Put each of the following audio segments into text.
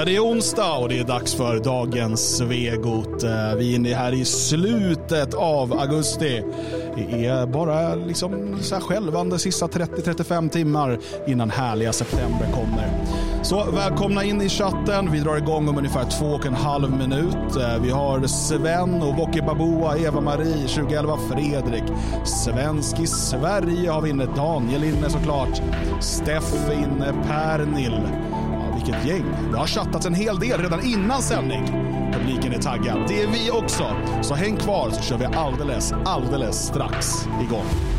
Ja, det är onsdag och det är dags för dagens Svegot. Eh, vi är inne här i slutet av augusti. Det är bara liksom så här självande sista 30-35 timmar innan härliga september kommer. Så välkomna in i chatten. Vi drar igång om ungefär två och en halv minut. Eh, vi har Sven och Woki Baboa, Eva-Marie, 2011 Fredrik. Svensk i Sverige har vi inne. Daniel inne såklart. Steff inne. Per Nill. Vilket gäng. Det har chattats en hel del redan innan sändning. Publiken är taggad. Det är vi också. Så häng kvar så kör vi alldeles, alldeles strax igång.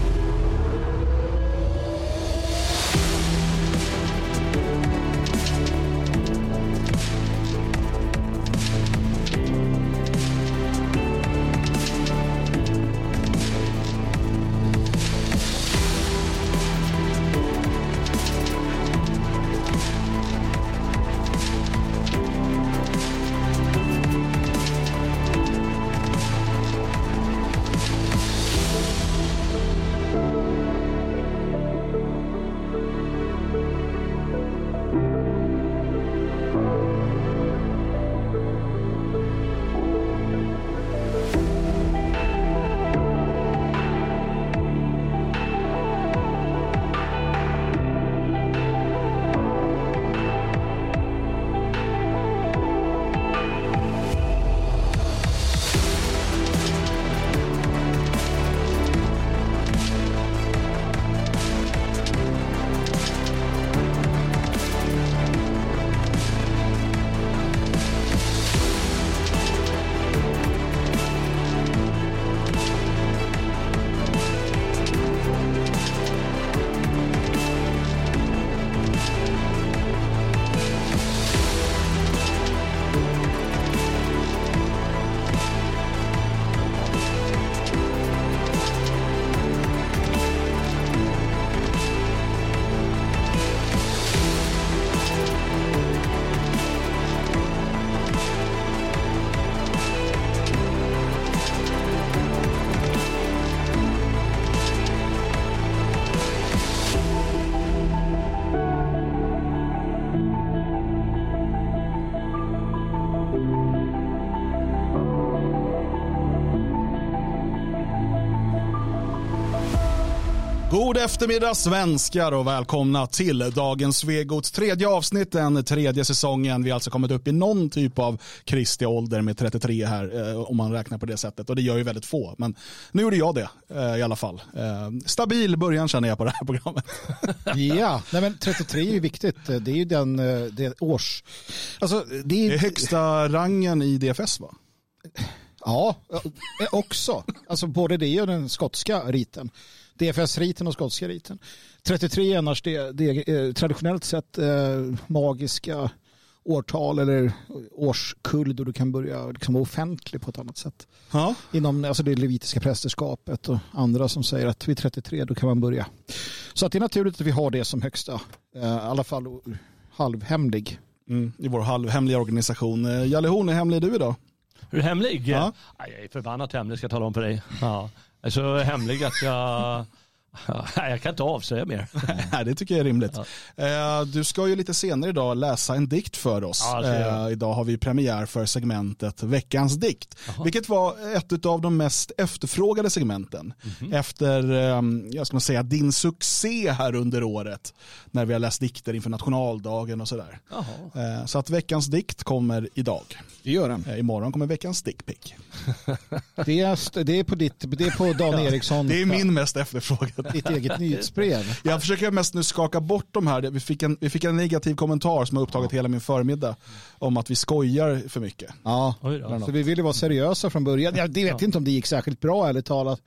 God eftermiddag svenskar och välkomna till dagens Svegots tredje avsnitt, den tredje säsongen. Vi har alltså kommit upp i någon typ av Kristi ålder med 33 här, eh, om man räknar på det sättet. Och det gör ju väldigt få, men nu gjorde jag det eh, i alla fall. Eh, stabil början känner jag på det här programmet. ja, nej men 33 är ju viktigt. Det är ju den det års... Alltså, det, är... det är högsta rangen i DFS va? Ja, också. Alltså både det och den skotska riten. DFS-riten och skotska riten. 33 är annars det, det är traditionellt sett eh, magiska årtal eller årskull då du kan börja liksom vara offentlig på ett annat sätt. Ja. Inom alltså det levitiska prästerskapet och andra som säger att vid 33 då kan man börja. Så att det är naturligt att vi har det som högsta, eh, i alla fall halvhemlig. Mm, I vår halvhemliga organisation. Eh, Jalle Horn, hur hemlig är du idag? Hur hemlig? Ja. Jag är förbannat hemlig ska jag tala om för dig. Ja Alltså, är så hemlig att jag jag kan inte avslöja mer. Nej, det tycker jag är rimligt. Ja. Eh, du ska ju lite senare idag läsa en dikt för oss. Ja, uh, idag har vi premiär för segmentet Veckans dikt. Aha. Vilket var ett av de mest efterfrågade segmenten. Mm -hmm. Efter, um, jag ska säga, din succé här under året. När vi har läst dikter inför nationaldagen och sådär. Uh, så att veckans dikt kommer idag. Det gör den. imorgon kommer veckans dickpick. det, är, det, är på ditt, det är på Dan Eriksson. Det är min mest efterfrågade ditt eget nyhetsbrev. Jag försöker mest nu skaka bort de här. Vi fick en, vi fick en negativ kommentar som har upptagit hela min förmiddag om att vi skojar för mycket. Ja, så vi ville vara seriösa från början. Jag vet ja. inte om det gick särskilt bra eller talat.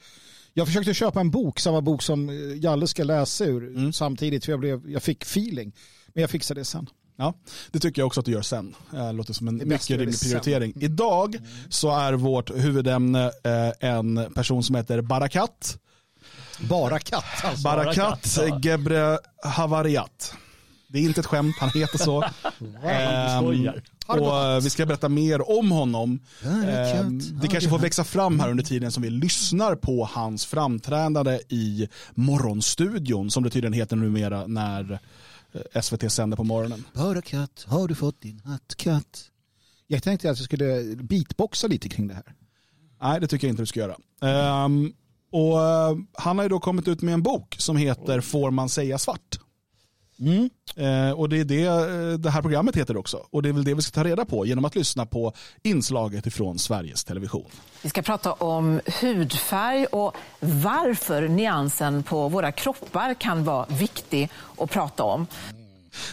Jag försökte köpa en bok, samma bok som Jalle ska läsa ur mm. samtidigt för jag, blev, jag fick feeling. Men jag fixar det sen. Ja, det tycker jag också att du gör sen. Det låter som en mycket rimlig prioritering. Sen. Idag så är vårt huvudämne eh, en person som heter Barakat. Bara katt. Alltså. Barakat Gebre Havariat. Det är inte ett skämt, han heter så. ehm, och vi ska berätta mer om honom. Ehm, det kanske får växa fram här under tiden som vi lyssnar på hans framträdande i Morgonstudion, som det tydligen heter numera när eh, SVT sänder på morgonen. Bara katt, har du fått din hattkatt? Jag tänkte att jag skulle beatboxa lite kring det här. Nej, det tycker jag inte du ska göra. Ehm, och eh, Han har ju då kommit ut med en bok som heter Får man säga svart? Mm. Eh, och det är det eh, det här programmet heter också. Och det är väl det vi ska ta reda på genom att lyssna på inslaget ifrån Sveriges Television. Vi ska prata om hudfärg och varför nyansen på våra kroppar kan vara viktig att prata om.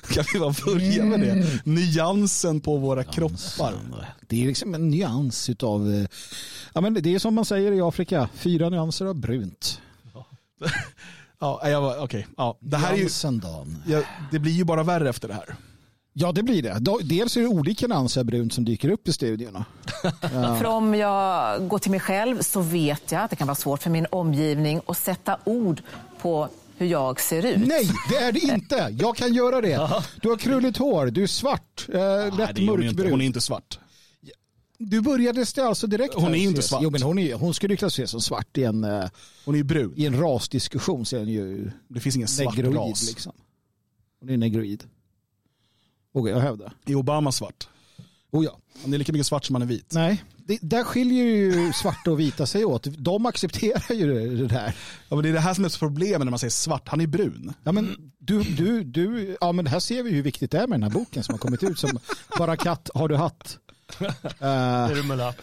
Kan vi bara börja med det? Nyansen på våra kroppar. Det är liksom en nyans utav, ja men det är som man säger i Afrika, fyra nyanser av brunt. Ja, jag var, okej. Ja, det, här är ju, ja, det blir ju bara värre efter det här. Ja det blir det. Dels är det olika nyanser av brunt som dyker upp i studierna. För om jag går till mig själv så vet jag att det kan vara svårt för min omgivning att sätta ord på hur jag ser ut. Nej, det är det inte. Jag kan göra det. Du har krulligt hår, du är svart, eh, Nej, lätt det är hon, inte. mörkbrun. hon är inte svart. Du började alltså direkt Hon är och inte ses. svart. Jo, men hon, är, hon skulle ju klassificeras som svart i en, eh, Hon är ju brun. i en rasdiskussion. Så är hon ju Det finns ingen svart negroid. ras. Liksom. Hon är negroid. Vågar jag hävda. Är Obama svart? Oh ja. Han är lika mycket svart som han är vit. Nej, det, där skiljer ju svarta och vita sig åt. De accepterar ju det, det där. Ja, men det är det här som är problemet när man säger svart. Han är brun. Ja, men du, du, du, ja, men här ser vi hur viktigt det är med den här boken som har kommit ut. Som Bara katt, har du hatt? Eh, Är du mulatt?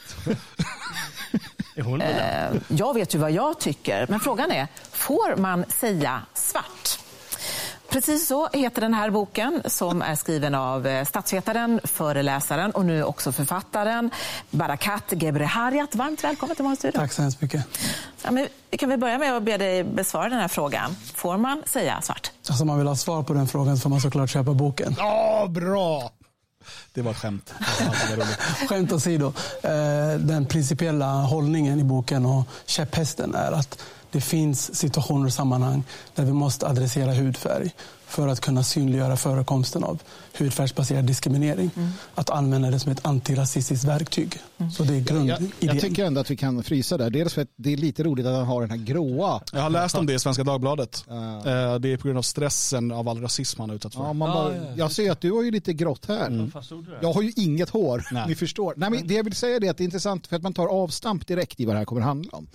är hon mulatt? Eh, Jag vet ju vad jag tycker, men frågan är, får man säga svart? Precis så heter den här boken som är skriven av eh, statsvetaren, föreläsaren och nu också författaren Barakat Gebrehariat. Varmt välkommen till Morgonstudion. Tack så hemskt mycket. Ja, men vi kan väl börja med att be dig besvara den här frågan. Får man säga svart? Alltså, om man vill ha svar på den frågan så får man såklart köpa boken. Ja, bra! Det var ett skämt. Skämt åsido, eh, den principiella hållningen i boken och käpphästen är att det finns situationer och sammanhang där vi måste adressera hudfärg för att kunna synliggöra förekomsten av hudfärgsbaserad diskriminering. Att använda det som ett antirasistiskt verktyg. Så det är Jag, grundidén. jag tycker ändå att vi kan frysa där. Dels för att det är lite roligt att han har den här gråa. Jag har läst om det i Svenska Dagbladet. Eh, Det är på grund av stressen av all rasism han har utsatts för. Ja, man bara, ja, ja. jag ser att du har ju lite grått här. Det där? Jag har ju inget hår, Nej. ni förstår. Nej, men det jag vill säga är att det är intressant för att man tar avstamp direkt i vad det här kommer att handla om.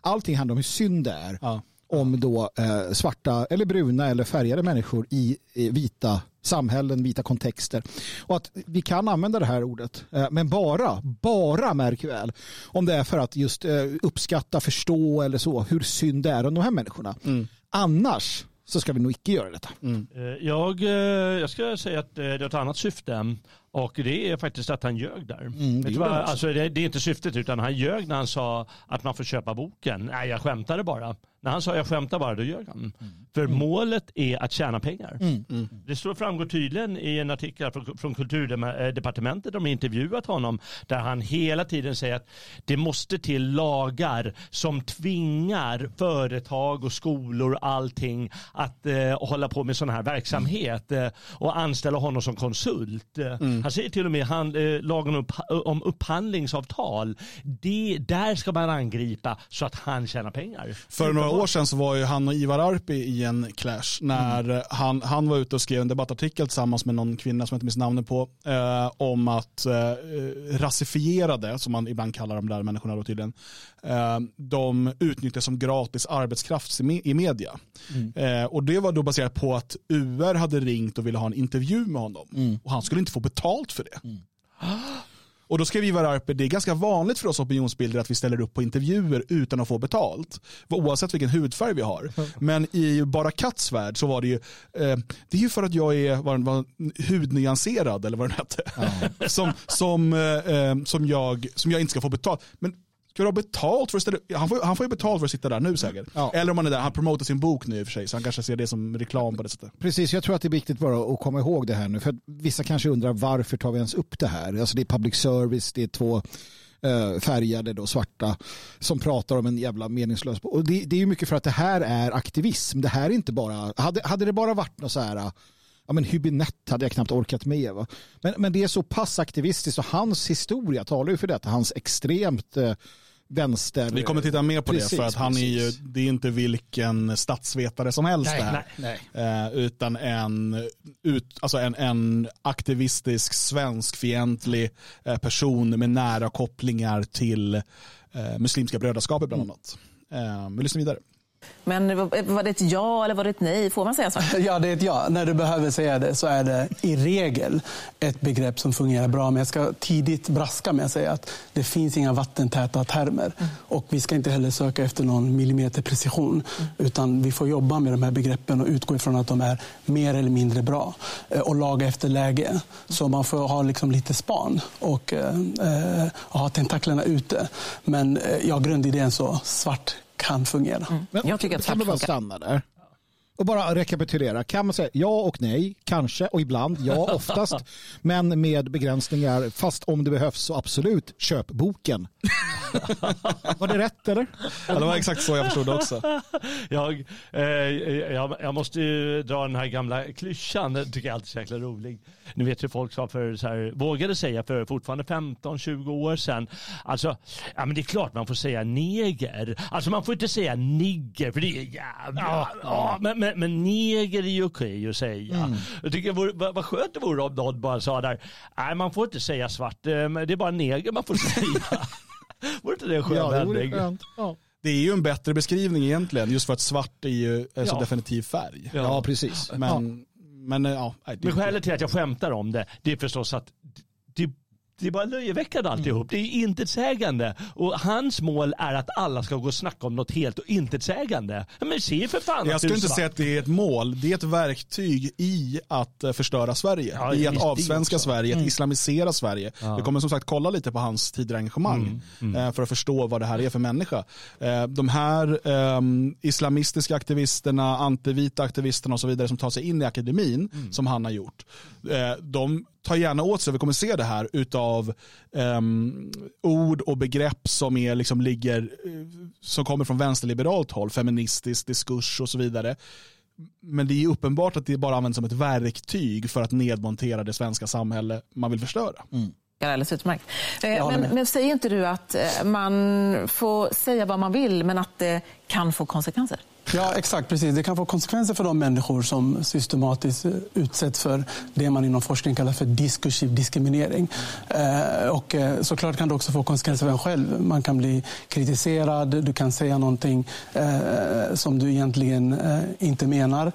Allting handlar om hur synd det är Ja. Om då eh, svarta eller bruna eller färgade människor i eh, vita samhällen, vita kontexter. Och att vi kan använda det här ordet, eh, men bara, bara märk väl, om det är för att just eh, uppskatta, förstå eller så, hur synd det är om de här människorna. Annars så ska vi nog icke göra detta. Eh, Jag, eh, jag ska säga att det har ett annat syfte och det är faktiskt att han ljög där. Mm, det vad? alltså, det, det är inte syftet utan han ljög när han sa att man får köpa boken. Nej, jag skämtade bara. När han sa jag skämtar bara, då ljög han. Mm. För målet är att tjäna pengar. Det står, framgår tydligen i en artikel från, från kulturdepartementet, de har intervjuat honom, där han hela tiden säger att det måste till lagar som tvingar företag och skolor och allting att eh, hålla på med sån här verksamhet eh, och anställa honom som konsult. Han säger till och med han, eh, lagen om, upp, om upphandlingsavtal, det, där ska man angripa så att han tjänar pengar. För några år sedan så var ju han och Ivar Arpi i en clash när han, han var ute och skrev en debattartikel tillsammans med någon kvinna som jag inte minns namnet på eh, om att eh, rasifierade, som man ibland kallar de där människorna då tydligen, eh, de utnyttjas som gratis arbetskraft i, i media. Eh, och det var då baserat på att UR hade ringt och ville ha en intervju med honom. Och han skulle inte få betalt för det. Och då skrev Ivar Arpi, det är ganska vanligt för oss opinionsbildare att vi ställer upp på intervjuer utan att få betalt. Oavsett vilken hudfärg vi har. Men i Bara Katts värld så var det ju, eh, det är ju för att jag är den var, hudnyanserad eller vad den hette. som, som, eh, eh, som, jag, som jag inte ska få betalt. Men ska du ha betalt för att ställa han får, han får ju betalt för att sitta där nu säkert. Ja. Eller om han är där, han promotar sin bok nu i och för sig så han kanske ser det som reklam på det sättet. Precis, jag tror att det är viktigt bara att komma ihåg det här nu. För vissa kanske undrar varför tar vi ens upp det här? Alltså det är public service, det är två eh, färgade då, svarta som pratar om en jävla meningslös... Och det, det är ju mycket för att det här är aktivism. Det här är inte bara... Hade, hade det bara varit något så här... Ja men Hübinette hade jag knappt orkat med. Va? Men, men det är så pass aktivistiskt och hans historia talar ju för detta. Hans extremt eh, vänster. Vi kommer titta mer på Precis, det för att han är ju, precis. det är inte vilken statsvetare som helst Nej, det här. nej, nej. Eh, utan en, ut, alltså en, en aktivistisk svenskfientlig eh, person med nära kopplingar till eh, Muslimska brödraskapet bland annat. Eh, vi lyssnar vidare. Men var det ett ja eller var det ett nej? Får man säga så? Ja, det är ett ja. När du behöver säga det så är det i regel ett begrepp som fungerar bra. Men jag ska tidigt braska med att säga att det finns inga vattentäta termer. Och vi ska inte heller söka efter någon millimeter precision. Utan vi får jobba med de här begreppen och utgå ifrån att de är mer eller mindre bra. Eh, Och laga efter läge. Så man får ha liksom lite span och, eh, eh, och ha tentaklerna ute. Men eh, ja, grundidén så, svart kan fungera. Men Jag tycker att kan man bara stanna där? Och bara rekapitulera. Kan man säga ja och nej, kanske och ibland, ja oftast, men med begränsningar. Fast om det behövs så absolut, köp boken. Var det rätt eller? Ja, det var exakt så jag förstod det också. Jag, eh, jag, jag måste ju dra den här gamla klyschan, den tycker jag alltid är så jäkla rolig. Ni vet hur folk sa för, så här, vågade säga för fortfarande 15-20 år sedan. Alltså, ja men det är klart man får säga neger. Alltså man får inte säga nigger för det är jävla... Ja, men, men, men neger är ju okej att säga. Jag tycker vore, vad, vad skönt det vore om någon bara sa där, nej man får inte säga svart, eh, men det är bara neger man får säga. vore inte det en skön Ja, vändning? skönt. Ja. Det är ju en bättre beskrivning egentligen, just för att svart är ju en så Ja. definitiv färg. Ja. ja, precis. Ja. Men, men ja, Men skälet till att jag skämtar om det, det är förstås att det, är bara löjeväckande alltihop. Det är intetsägande. Och hans mål är att alla ska gå och snacka om något helt och intetsägande. Men se för fan Jag skulle inte säga att det är ett mål. Det är ett verktyg i att eh, förstöra Sverige. Ja, I att avsvenska. Sverige, att islamisera Sverige. Vi kommer som sagt kolla lite på hans tidigare engagemang eh, för att förstå vad det här är för människa. Eh, De här ehm, islamistiska aktivisterna, antivita aktivisterna och så vidare som tar sig in i akademin, som han har gjort, de tar gärna åt sig, vi kommer se det här, utav ehm, ord och begrepp som, är, liksom, ligger, eh, som kommer från vänsterliberalt håll, feministiskt diskurs och så vidare. Men det är uppenbart att det bara används som ett verktyg för att nedmontera det svenska samhälle man vill förstöra. Det är alldeles utmärkt. Eh, Men, men säger inte du att eh, man får säga vad man vill men att det kan få konsekvenser? Ja, exakt. precis. Det kan få konsekvenser för de människor som systematiskt eh, utsätts för det man inom forskning kallar för diskursiv diskriminering. Eh, och eh, såklart kan det också få konsekvenser för en själv. Man kan bli kritiserad, du kan säga någonting som du egentligen inte menar.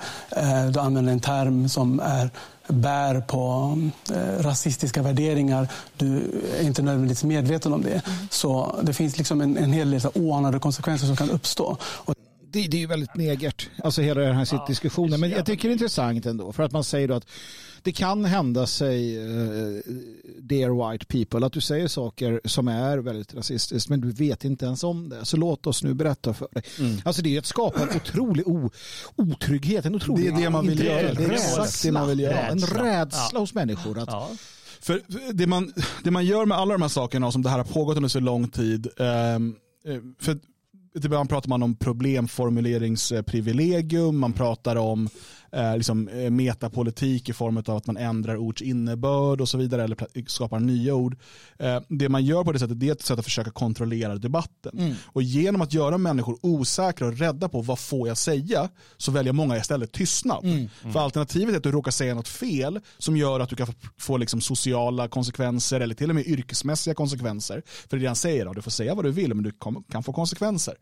Du använder en term som är bär på eh, rasistiska värderingar. Du är inte nödvändigtvis medveten om det. Så det finns liksom en, en hel del så oanade konsekvenser som kan uppstå. Och det, det är ju väldigt negert, alltså hela den här diskussionen. Men jag tycker det är intressant ändå, för att man säger då att det kan hända sig, uh, dear white people, att du säger saker som är väldigt rasistiskt, men du vet inte ens om det. Så låt oss nu berätta för dig. Alltså det är att skapa en otrolig o, otrygghet, en otrolig Det är det man vill göra. Det är exakt det man vill göra. Ja, en Rädsla. rädsla hos människor. Att, Ja. För det man, det man gör med alla de här sakerna och som det här har pågått under så lång tid, eh, för ibland pratar man om problemformuleringsprivilegium, man pratar om eh, liksom, eh, metapolitik i form av att man ändrar ords innebörd och så vidare eller skapar nya ord. Eh, det man gör på det sättet det är ett sätt att försöka kontrollera debatten. Och genom att göra människor osäkra och rädda på vad får jag säga så väljer många istället tystnad. För alternativet är att du råkar säga något fel som gör att du kan få, få liksom sociala konsekvenser eller till och med yrkesmässiga konsekvenser. För det är det han säger, då, du får säga vad du vill men du kom, kan få konsekvenser.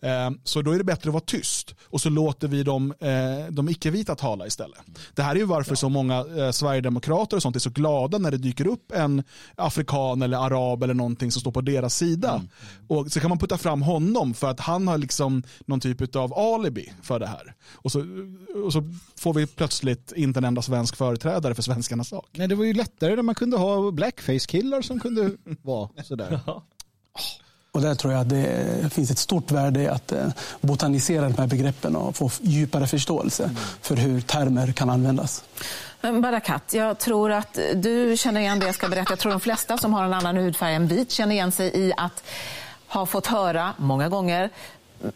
Eh, så då är det bättre att vara tyst och så låter vi de, de icke-vita tala istället. Det här är ju varför så många eh, sverigedemokrater och sånt är så glada när det dyker upp en afrikan eller arab eller någonting som står på deras sida. Och så kan man putta fram honom för att han har liksom någon typ av alibi för det här. Och så, och så får vi plötsligt inte en enda svensk företrädare för svenskarnas sak. Nej, det var ju lättare när man kunde ha blackface-killar som kunde vara sådär. Och där tror jag att det finns ett stort värde i att eh, botanisera de här begreppen och få djupare förståelse för hur termer kan användas. Men Barakat, jag tror att du känner igen det jag ska berätta. Jag tror de flesta som har en annan hudfärg än vit känner igen sig i att ha fått höra många gånger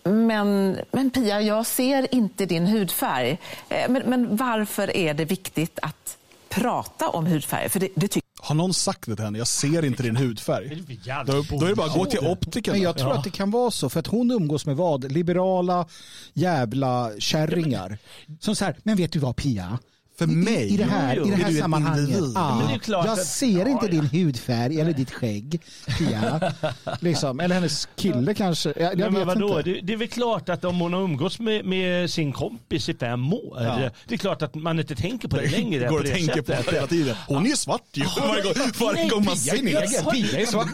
men, men Pia, jag ser inte din hudfärg. Eh, Men, men varför är det viktigt att prata om hudfärg. För det, det tycker Har någon sagt det till henne? Jag ser inte din hudfärg. Då, då är det bara att gå till optiken. Men jag tror att det kan vara så, för att hon umgås med vad? Liberala jävla kärringar. Som så här, men vet du vad Pia? För mig I det här, jo, i det är här sammanhanget. Ja, jag att- ser ja, inte ja. din hudfärg eller ditt skägg, Pia. liksom. Eller hennes kille kanske. Jag, jag men vadå? Det, det är väl klart att om hon har umgåtts med, med sin kompis i fem år, det är klart att man inte tänker på det längre. går det tänker på det hela tiden. Hon är ju svart ju. Varje gång, varje gång man ser neger, Pia är svart.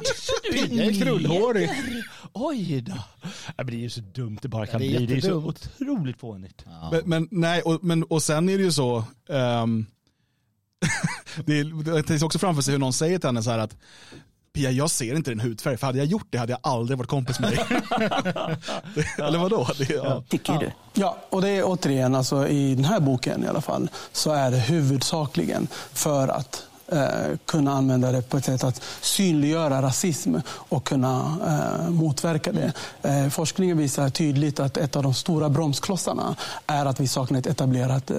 Pia är krullhårig. Oj då. Ja, det är ju så dumt det bara kan Ja, det bli. Det är så otroligt fånigt. Men, men, nej, och, men, och sen är det ju så. ehm, det är, också framför sig hur någon säger till henne så här att Pia, jag ser inte din hudfärg. För hade jag gjort det hade jag aldrig varit kompis med dig. Det- Eller vadå? Det, ja. tycker du. Ja, och det är återigen, alltså, i den här boken i alla fall, så är det huvudsakligen för att eh, kunna använda det på ett sätt att synliggöra rasism och kunna eh, motverka det. Eh, forskningen visar tydligt att ett av de stora bromsklossarna är att vi saknar ett etablerat eh,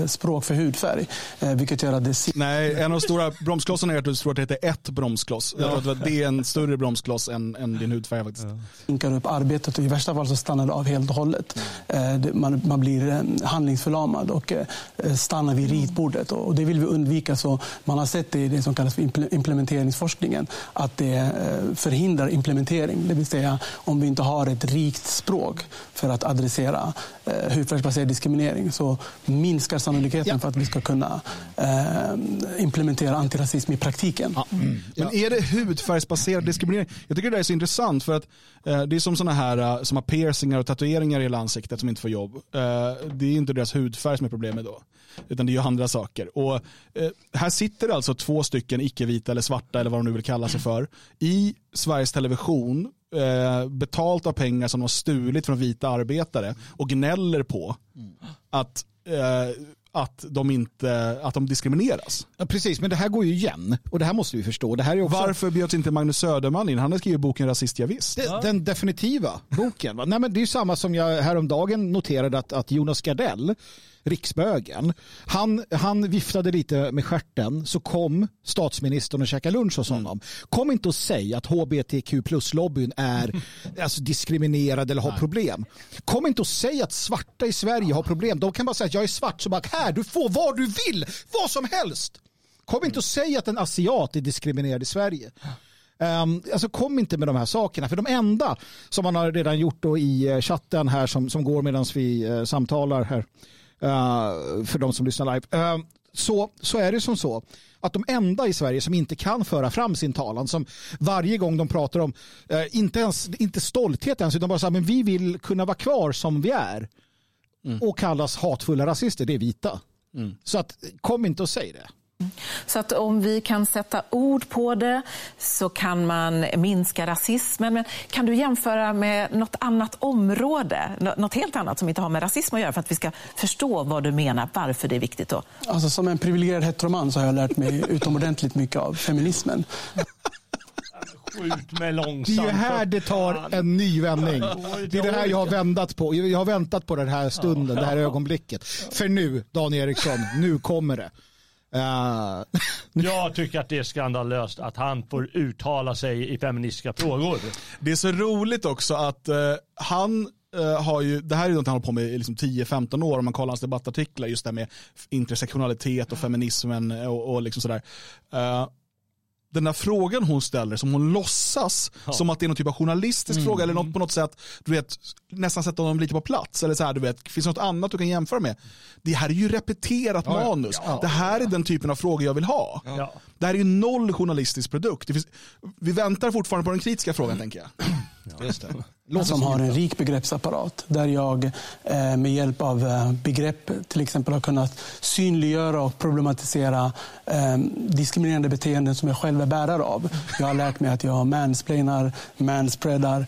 eh, språk för hudfärg. Eh, vilket gör att det Nej, en av de stora bromsklossarna är att du tror att det heter ett bromskloss. Jag tror att det är en större bromskloss än, än din hudfärg faktiskt. sinkar upp arbetet och i värsta fall så stannar det av helt och hållet. Eh, Man, man blir handlingsförlamad och eh, stannar vid ritbordet. Och och det vill vi undvika. Så man har sett det i det som kallas för imple- implementeringsforskningen att det eh, förhindrar implementering. Det vill säga om vi inte har ett rikt språk för att adressera eh, hudfärgsbaserad diskriminering så minskar sannolikheten Ja. för att vi ska kunna eh, implementera antirasism i praktiken. Men är det hudfärgsbaserad diskriminering? Jag tycker det är så intressant för att det är som sådana här som har piercingar och tatueringar i hela ansiktet som inte får jobb. Det är inte deras hudfärg som är problemet då. Utan det är ju andra saker. Och eh, här sitter alltså två stycken icke-vita eller svarta eller vad de nu vill kalla sig för i Sveriges Television eh, betalt av pengar som de har stulit från vita arbetare och gnäller på att eh, att de, inte, att de diskrimineras. Ja, precis, men det här går ju igen. Och det här måste vi förstå. Det här är också Varför bjöds inte Magnus Söderman in? Han har skrivit boken Rasist jag visst. det, den definitiva boken. Va? Nej, men det är ju samma som jag häromdagen noterade att, att Jonas Gardell, riksbögen, han, han viftade lite med skärten så kom statsministern och käkade lunch hos honom. Kom inte och säg att hbtq plus-lobbyn är alltså, diskriminerad eller har problem. Kom inte och säg att svarta i Sverige har problem. De kan bara säga att jag är svart så bara här, du får vad du vill, vad som helst. Kom inte och säg att en asiat är diskriminerad i Sverige. Um, alltså kom inte med de här sakerna. För de enda som man har redan gjort då i eh, chatten här som, som går medan vi eh, samtalar här. Eh, för de som lyssnar live. eh, så, så är det som så att de enda i Sverige som inte kan föra fram sin talan, som varje gång de pratar om, eh, inte, ens, inte stolthet ens, utan bara så här, men vi vill kunna vara kvar som vi är och kallas hatfulla rasister, det är vita. Så att kom inte och säg det. Så att om vi kan sätta ord på det så kan man minska rasismen. Men kan du jämföra med något annat område, Nå- något helt annat som inte har med rasism att göra för att vi ska förstå vad du menar, varför det är viktigt då? Alltså, som en privilegierad heteroman så har jag lärt mig utomordentligt mycket av feminismen. Skjut med långsamt. Det är här det tar en ny vändning. Det är det här jag har väntat på. Jag har väntat på den här stunden, det här ögonblicket. För nu, Dan Eriksson, nu kommer det. Uh, Jag tycker att det är skandalöst att han får uttala sig i feministiska frågor. Det är så roligt också att eh, han eh, har ju, det här är något han har hållit på med i liksom 10-15 år om man kollar hans debattartiklar, just det här med intersektionalitet och feminismen och, och liksom sådär. Den där frågan hon ställer som hon låtsas som att det är någon typ av journalistisk fråga eller något på något sätt, du vet, nästan sätta honom lite på plats eller så här, du vet, finns det något annat du kan jämföra med? Det här är ju repeterat manus. Det här är den typen av frågor jag vill ha. Ja. Det här är ju noll journalistisk produkt. Det finns, vi väntar fortfarande på den kritiska frågan tänker jag. Som har en rik begreppsapparat där jag eh, med hjälp av eh, begrepp till exempel har kunnat synliggöra och problematisera eh, diskriminerande beteenden som jag själv är bärare av. Jag har lärt mig att jag mansplainar, manspreadar,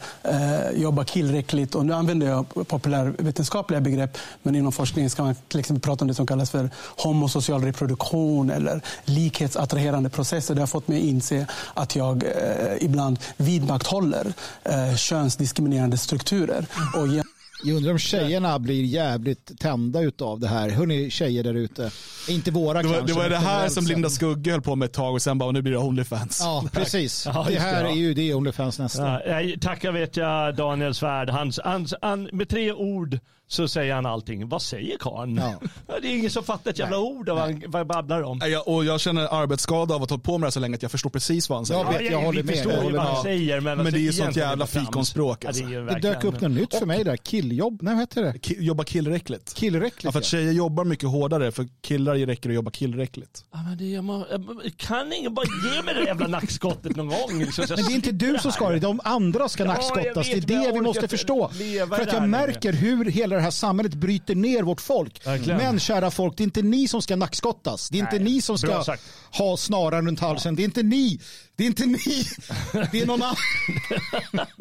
jobbar killräckligt och nu använder jag populärvetenskapliga begrepp men inom forskningen ska man till exempel prata om det som kallas för homosocial reproduktion eller likhetsattraherande processer. Det har fått mig att inse att jag ibland vidmakthåller eh, könsdiskriminerande strukturer. Och ge- Jag undrar om tjejerna blir jävligt tända utav det här. Hörni tjejer där ute. Inte våra Det var, kanske. det var det här som Linda. Skugge höll på med ett tag och sen bara, nu blir det Onlyfans. Ja, precis. Ja, det här det, ja. är ju det Onlyfans nästa. Ja, jag tackar vet jag Daniel Svärd. Hans, hans, han, med tre ord så säger han allting. Vad säger karln? Ja. Det är ingen som fattar ett jävla ord av vad han, vad han babblar om. Nej, Jag, och jag känner arbetsskada av att ha hållit på med det här så länge att jag förstår precis vad han säger. Jag vet, jag håller vi med. förstår Jag ju vad han säger. Men, Men det är ju sånt jävla fikonspråk, alltså. Ja, det, Det dök upp något nytt för mig där. Killjobb. Nej, vad heter det? Ki- Jobba killräckligt. Killräckligt. Ja, för att ja. tjejer jobbar mycket hårdare, för killar räcker att jobba killräckligt. Ja, men det, jag må, kan ingen bara ge mig det jävla nackskottet någon gång? Liksom, så jag Men det är inte du som ska det, de andra ska jag nackskottas. Det är det jag vi måste förstå. För att jag märker hur hela det här samhället bryter ner vårt folk. Verkligen. Men kära folk, det är inte ni som ska nackskottas. Det är inte Nej, ni som ska ha snaran runt halsen. Det är inte ni. Det är inte ni. Det är någon annan.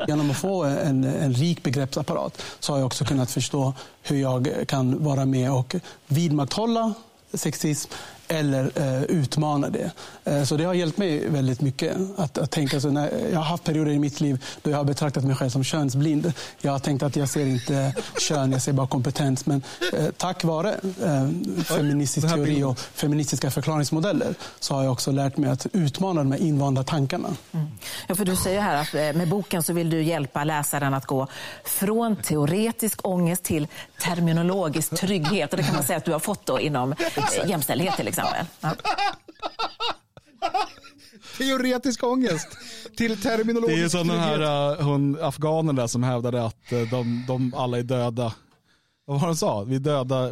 Genom att få en, en rik begreppsapparat så har jag också kunnat förstå hur jag kan vara med och vidmakthålla sexism eller eh, utmana det. Eh, så det har hjälpt mig väldigt mycket att, att tänka så. När, jag har haft perioder i mitt liv då jag har betraktat mig själv som könsblind. Jag har tänkt att jag ser inte kön, jag ser bara kompetens. Men eh, tack vare eh, feministisk teori och feministiska förklaringsmodeller så har jag också lärt mig att utmana de här invanda tankarna. Ja, för du säger här att eh, med boken så vill du hjälpa läsaren att gå från teoretisk ångest till terminologisk trygghet. Och det kan man säga att du har fått då inom eh, jämställdhet till exempel. Ja. Teoretisk ångest till Det är ju terminologisk som den här hon, afghanen där som hävdade att uh, de, de alla är döda. Vad var han sa? Vi är döda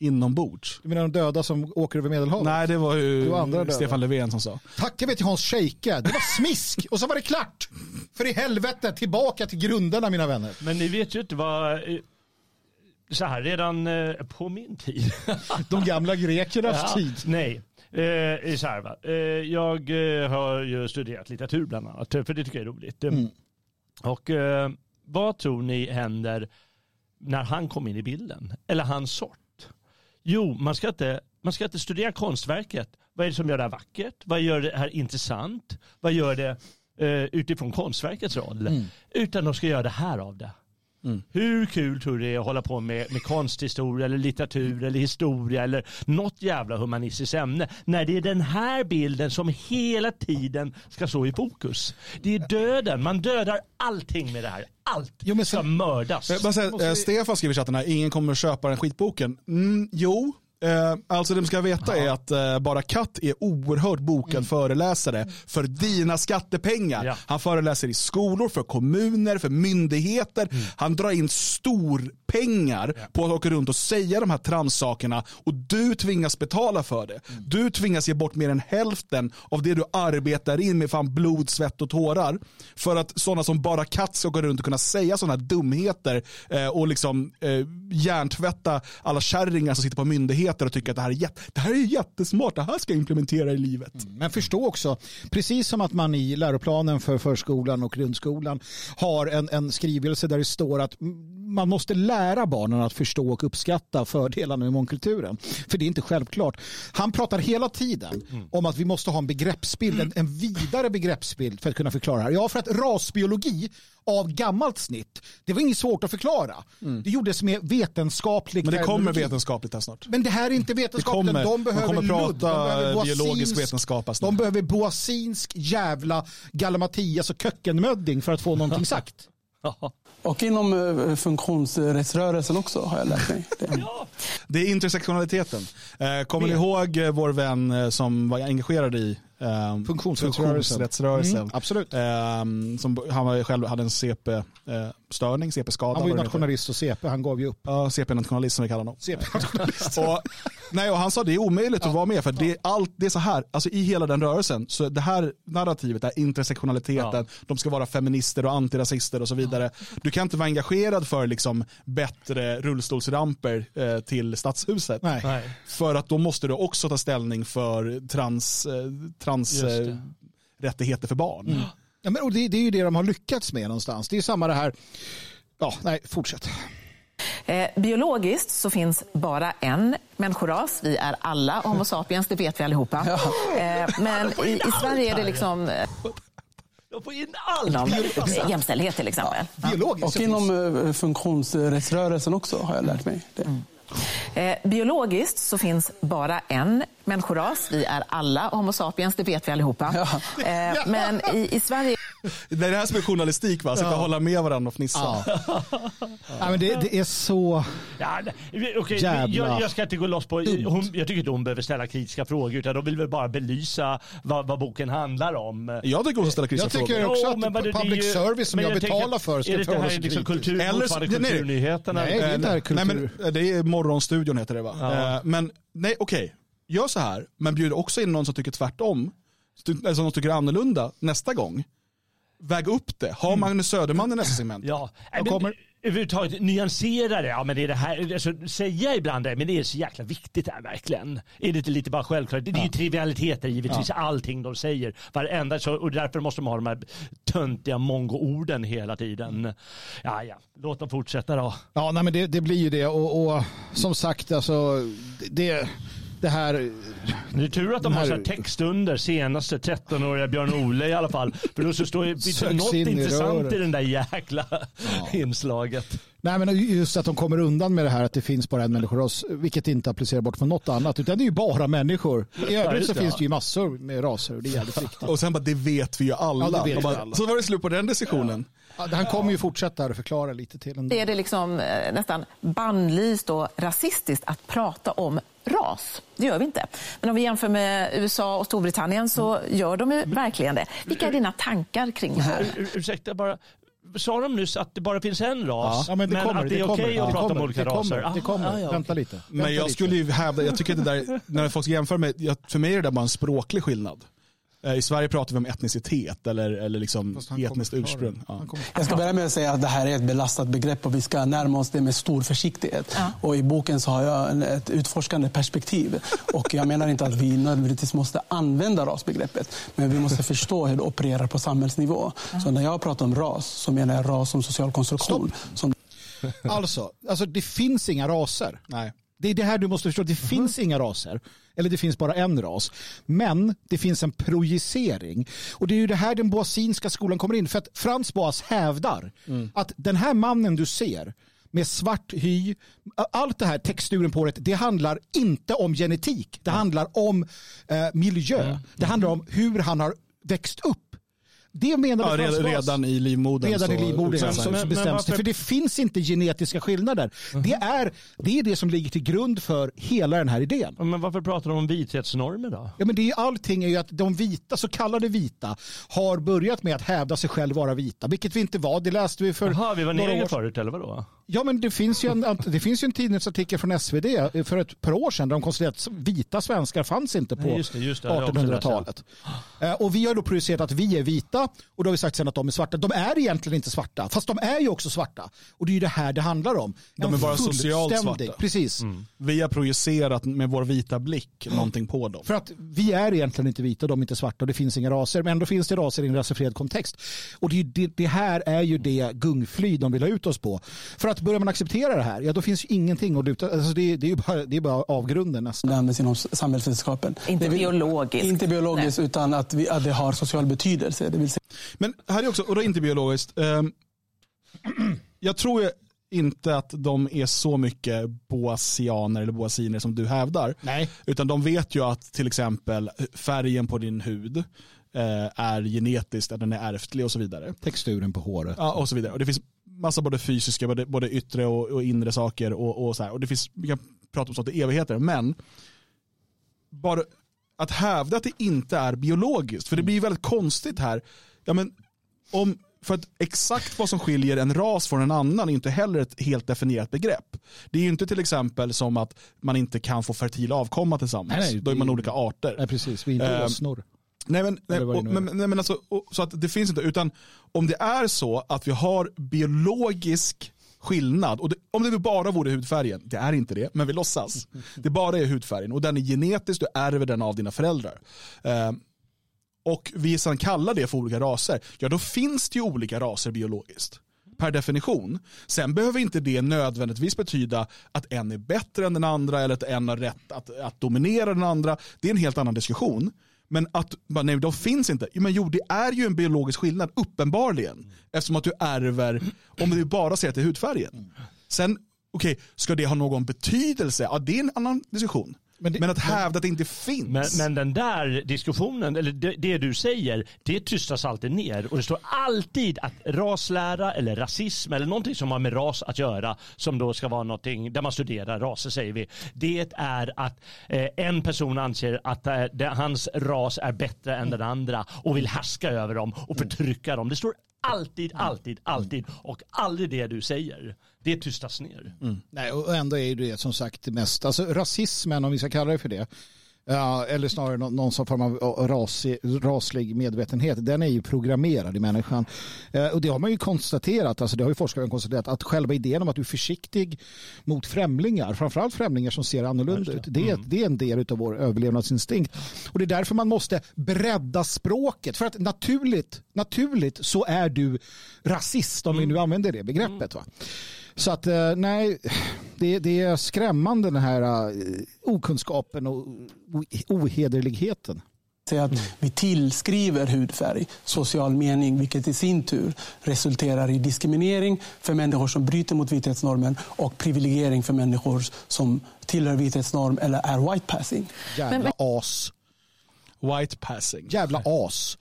inombords. Du menar de döda som åker över Medelhavet? Nej, det var ju Det var. Stefan Löfven som sa. Tack jag vet till Hans Scheike. Det var smisk och så var det klart. För i helvete, tillbaka till grunderna mina vänner. Men ni vet ju inte vad... eh, Så här, redan eh, på min tid. De gamla grekernas Ja, tid. Nej. Eh, så här, va? Eh, jag eh, har ju studerat litteratur bland annat, för det tycker jag är roligt. Eh, Mm. Och eh, vad tror ni händer när han kom in i bilden? Eller hans sort? Jo, man ska inte, man ska inte studera konstverket. Vad är det som gör det här vackert? Vad gör det här intressant? Vad gör det eh, utifrån konstverkets roll? Mm. Utan de ska göra det här av det. Hur kul tror du det är att hålla på med, med konsthistoria eller litteratur eller historia eller något jävla humanistiskt ämne när det är den här bilden som hela tiden ska stå i fokus. Det är döden, man dödar allting med det här. Allt Jo, men ska sen- mördas. Jag bara säga, Måste eh, vi- Stefan skriver i chatten här, ingen kommer att köpa den skitboken. Mm, jo, eh, alltså det de ska veta är att eh, Bara Katt är oerhört bokad föreläsare för dina skattepengar. Ja. Han föreläser i skolor, för kommuner, för myndigheter. Han drar in storpengar på att åka runt och säga de här transsakerna och du tvingas betala för det. Du tvingas ge bort mer än hälften av det du arbetar in med fan blod, svett och tårar för att sådana som Bara Katt ska gå runt och kunna säga sådana dumheter eh, och liksom eh, hjärntvätta alla kärringar som sitter på myndigheter och tycker att det här är, jätte, det här är jättesmart, det här ska jag implementera i livet. Men förstå också, precis som att man i läroplanen för förskolan och grundskolan har en, en skrivelse där det står att man måste lära barnen att förstå och uppskatta fördelarna med mångkulturen. För det är inte självklart. Han pratar hela tiden om att vi måste ha en begreppsbild, en, en vidare begreppsbild för att kunna förklara det här. Ja, för att rasbiologi av gammalt snitt, det var inget svårt att förklara. Det gjordes med vetenskaplig Men det kommer vetenskapligt här snart. Men det här är inte kommer, de behöver ludd, de prata behöver biologisk boasinsk- vetenskap här snart. De behöver boasinsk jävla galimatias och kökkenmödding för att få någonting sagt. Och inom eh, funktionsrättsrörelsen också har jag lärt mig. Det. Det är intersektionaliteten. Eh, kommer ni ihåg eh, vår vän som var engagerad i eh, Funktionsrättsrörelsen. funktionsrättsrörelsen? Mm, absolut. Eh, som, han var själv hade en CP-störning, CP-skada. Han var ju nationalist och CP, han gav ju upp. Ja, CP-nationalist som vi kallar honom. CP-nationalist. Och, nej, och han sa det är omöjligt att vara med för det är, allt, det är så här, alltså i hela den rörelsen, så det här narrativet, här intersektionaliteten, Ja. de ska vara feminister och antirasister och så vidare. Du kan inte vara engagerad för liksom bättre rullstolsramper eh, till stadshuset. Nej. Nej. För att då måste du också ta ställning för trans, eh, trans eh, rättigheter för barn. Ja, men, och det, det är ju det de har lyckats med någonstans. Det är samma det här, ja, nej, fortsätt. Eh, biologiskt så finns bara en människoras. Vi är alla Homo sapiens, det vet vi allihopa. Eh, men i, i Sverige är det liksom... eh, De får in allt. Inom jämställdhet till exempel. Biologiskt. Och inom finns- eh, funktionsrättsrörelsen också har jag lärt mig. Det. Eh, biologiskt så finns bara en människoras. Vi är alla Homo sapiens, det vet vi allihopa. Eh, men i, i Sverige Det är det här som är journalistik, va? Sitta och hålla med varandra och fnissa. Ja. ja, men det, det är så... Ja, okej, Jävla jag, jag ska inte gå loss på... Hon, jag tycker inte hon behöver ställa kritiska frågor utan de vill väl bara belysa vad, vad boken handlar om. Jag tycker hon ska ställa kritiska Jag tycker frågor. också Jo, att men vad det- public ju- service som jag, jag betalar för ska är det det förhålla här sig liksom kultur, Eller- nej, kulturnyheterna? Nej, det är inte här kultur. Nej, men, det är Morgonstudion heter det va? Ja. Eh, Men nej, okej. Gör så här, men bjud också in någon som tycker tvärtom. Eller som tycker annorlunda nästa gång. Väg upp det. Ha Magnus Söderman i nästa segment. Ja, Jag kommer- överhuvudtaget nyansera det. Ja, men det är det här, alltså, säga ibland det, men det är så jäkla viktigt det här verkligen. Är det inte lite bara självklart? Det är ju trivialiteter givetvis, allting de säger. Varenda, så, och därför måste man ha de här töntiga mongo-orden hela tiden. Ja, ja, låt dem fortsätta då. Ja, nej, men det, det blir ju det. Och, och som sagt, alltså, det, det här... Det är tur att de Den har här- så här text under senaste 13-åriga Björn-Ole i alla fall. För då så står det något in i intressant röret. i den där jäkla inslaget. Nej, men just att de kommer undan med det här att det finns bara en människoras, vilket inte applicerar bort på något annat, utan det är ju bara människor. I Ja, övrigt så finns ja. det ju massor med raser och det är jävligt viktigt. Och sen bara, det vet vi ju alla. Ja, Och bara, vi alla. Så var det slut på den diskussionen. Ja, Han kommer ju fortsätta här och förklara lite till. En är det liksom eh, nästan bannlyst och rasistiskt att prata om ras. Det gör vi inte. Men om vi jämför med USA och Storbritannien så gör de ju verkligen det. Vilka är dina tankar kring det här? Ur, ursäkta bara. Sa de nyss att det bara finns en ras? Ja, men det kommer. att det är okej att det prata om kommer, olika det kommer, raser? Det kommer. Ah, ja, Vänta lite. Men Vänta jag lite. skulle ju hävda, jag tycker att det där, när folk jämför med, för mig är det där bara en språklig skillnad. Eh, I Sverige pratar vi om etnicitet eller, eller liksom etniskt ursprung. Ja. Jag ska börja med att säga att det här är ett belastat begrepp och vi ska närma oss det med stor försiktighet. Och I boken så har jag ett utforskande perspektiv. Och Jag menar inte att vi nödvändigtvis måste använda rasbegreppet, men vi måste förstå hur det opererar på samhällsnivå. Så när jag pratar om ras så menar jag ras som social konstruktion. Som Alltså, alltså, det finns inga raser. Nej. Det är det här du måste förstå. Det finns inga raser. Eller det finns bara en ras. Men det finns en projicering. Och det är ju det här den boasinska skolan kommer in. För att Frans Boas hävdar att den här mannen du ser med svart hy, allt det här texturen på det, det handlar inte om genetik. Det handlar om eh, miljö. Det handlar om hur han har växt upp. Det menar Ja, redan, redan i livmodern. Redan i så livmodern utsätts så, han. Men- så men bestäms det. För det finns inte genetiska skillnader. Det, är, det är det som ligger till grund för hela den här idén. Men varför pratar de om vithetsnormer då? Ja, men det är, allting är ju att de vita, så kallade vita, har börjat med att hävda sig själv vara vita. Vilket vi inte var. Det läste vi för Jaha, vi var år förut eller vadå? Ja, men det finns ju en, det finns ju en tidningsartikel från SvD för ett par år sedan där de konstaterade att vita svenskar fanns inte på Nej, just det, just det. Det har jag också 1800-talet. Eh, Och vi har då projicerat att vi är vita och då har vi sagt sen att de är svarta. De är egentligen inte svarta, fast de är ju också svarta. Och det är ju det här det handlar om. De är bara socialt svarta. Precis. Vi har projicerat med vår vita blick någonting på dem. För att vi är egentligen inte vita och de är inte svarta och det finns inga raser. Men ändå finns det raser i en rasifierad kontext. Och det, det, det här är ju det gungfly de vill ha ut oss på. För att börjar man acceptera det här, ja då finns ju ingenting att luta. Alltså det, det, är ju bara, det är bara avgrunden nästan. det används inom samhällsvetenskapen. Inte Det vill- biologiskt. Inte biologiskt, utan att, vi, att det har social betydelse. Det vill säga Men här är också, och det är inte biologiskt. ehm, jag tror inte att de är så mycket boasianer eller boasiner som du hävdar. Nej. Utan de vet ju att till exempel färgen på din hud eh, är genetiskt, att den är ärftlig och så vidare. Texturen på håret. Ja, och så vidare. Och det finns massa både fysiska, både, både yttre och, och inre saker. Och, och, så här. och det finns, vi kan prata om sånt i evigheter. Men bara att hävda att det inte är biologiskt, för det blir ju väldigt konstigt här. Ja, men om, för att exakt vad som skiljer en ras från en annan är inte heller ett helt definierat begrepp. Det är ju inte till exempel som att man inte kan få fertil avkomma tillsammans. Nej, nej, Då är man olika arter. Nej, precis. Vi är inte Ehm, åsnor. Nej men, nej, och, men, nej, men alltså, och, så att det finns inte, utan om det är så att vi har biologisk skillnad, och det, om det bara vore hudfärgen, det är inte det, men vi låtsas. Det bara är hudfärgen och den är genetisk, du ärver den av dina föräldrar. Eh, och vi sedan kallar det för olika raser, ja då finns det ju olika raser biologiskt. Per definition. Sen behöver inte det nödvändigtvis betyda att en är bättre än den andra eller att en har rätt att, att dominera den andra. Det är en helt annan diskussion. Men att, nej de finns inte. Jo, men jo det är ju en biologisk skillnad, uppenbarligen. Eftersom att du ärver, om du bara ser till hudfärgen. Sen, okej, okay, ska det ha någon betydelse? Ja det är en annan diskussion. Men, det, men, att hävda att det inte finns. Men, men, den där diskussionen, eller det, det, du säger, det tystas alltid ner. Och det står alltid att raslära eller rasism eller någonting som har med ras att göra, som då ska vara någonting där man studerar raser säger vi. Det är att eh, en person anser att eh, det, hans ras är bättre än den andra och vill härska över dem och förtrycka dem. Det står alltid, alltid, alltid och aldrig det du säger det tystas ner. Mm. Nej, och ändå är det som sagt det mest, alltså rasismen om vi ska kalla det för det, Ja, eller snarare någon, någon form av rasig, raslig medvetenhet. Den är ju programmerad i människan. Eh, och det har man ju konstaterat, alltså det har ju forskare konstaterat, att själva idén om att du är försiktig mot främlingar, framförallt främlingar som ser annorlunda ut, det är, mm. det är en del av vår överlevnadsinstinkt. Och det är därför man måste bredda språket. För att naturligt, naturligt så är du rasist, om mm. vi nu använder det begreppet. Va? Så att eh, nej, det, det är skrämmande den här uh, okunskapen och ohederligheten. Att vi tillskriver hudfärg social mening, vilket i sin tur resulterar i diskriminering för människor som bryter mot vithetsnormen och privilegiering för människor som tillhör vithetsnorm eller är white passing. Jävla as. White passing. Jävla as.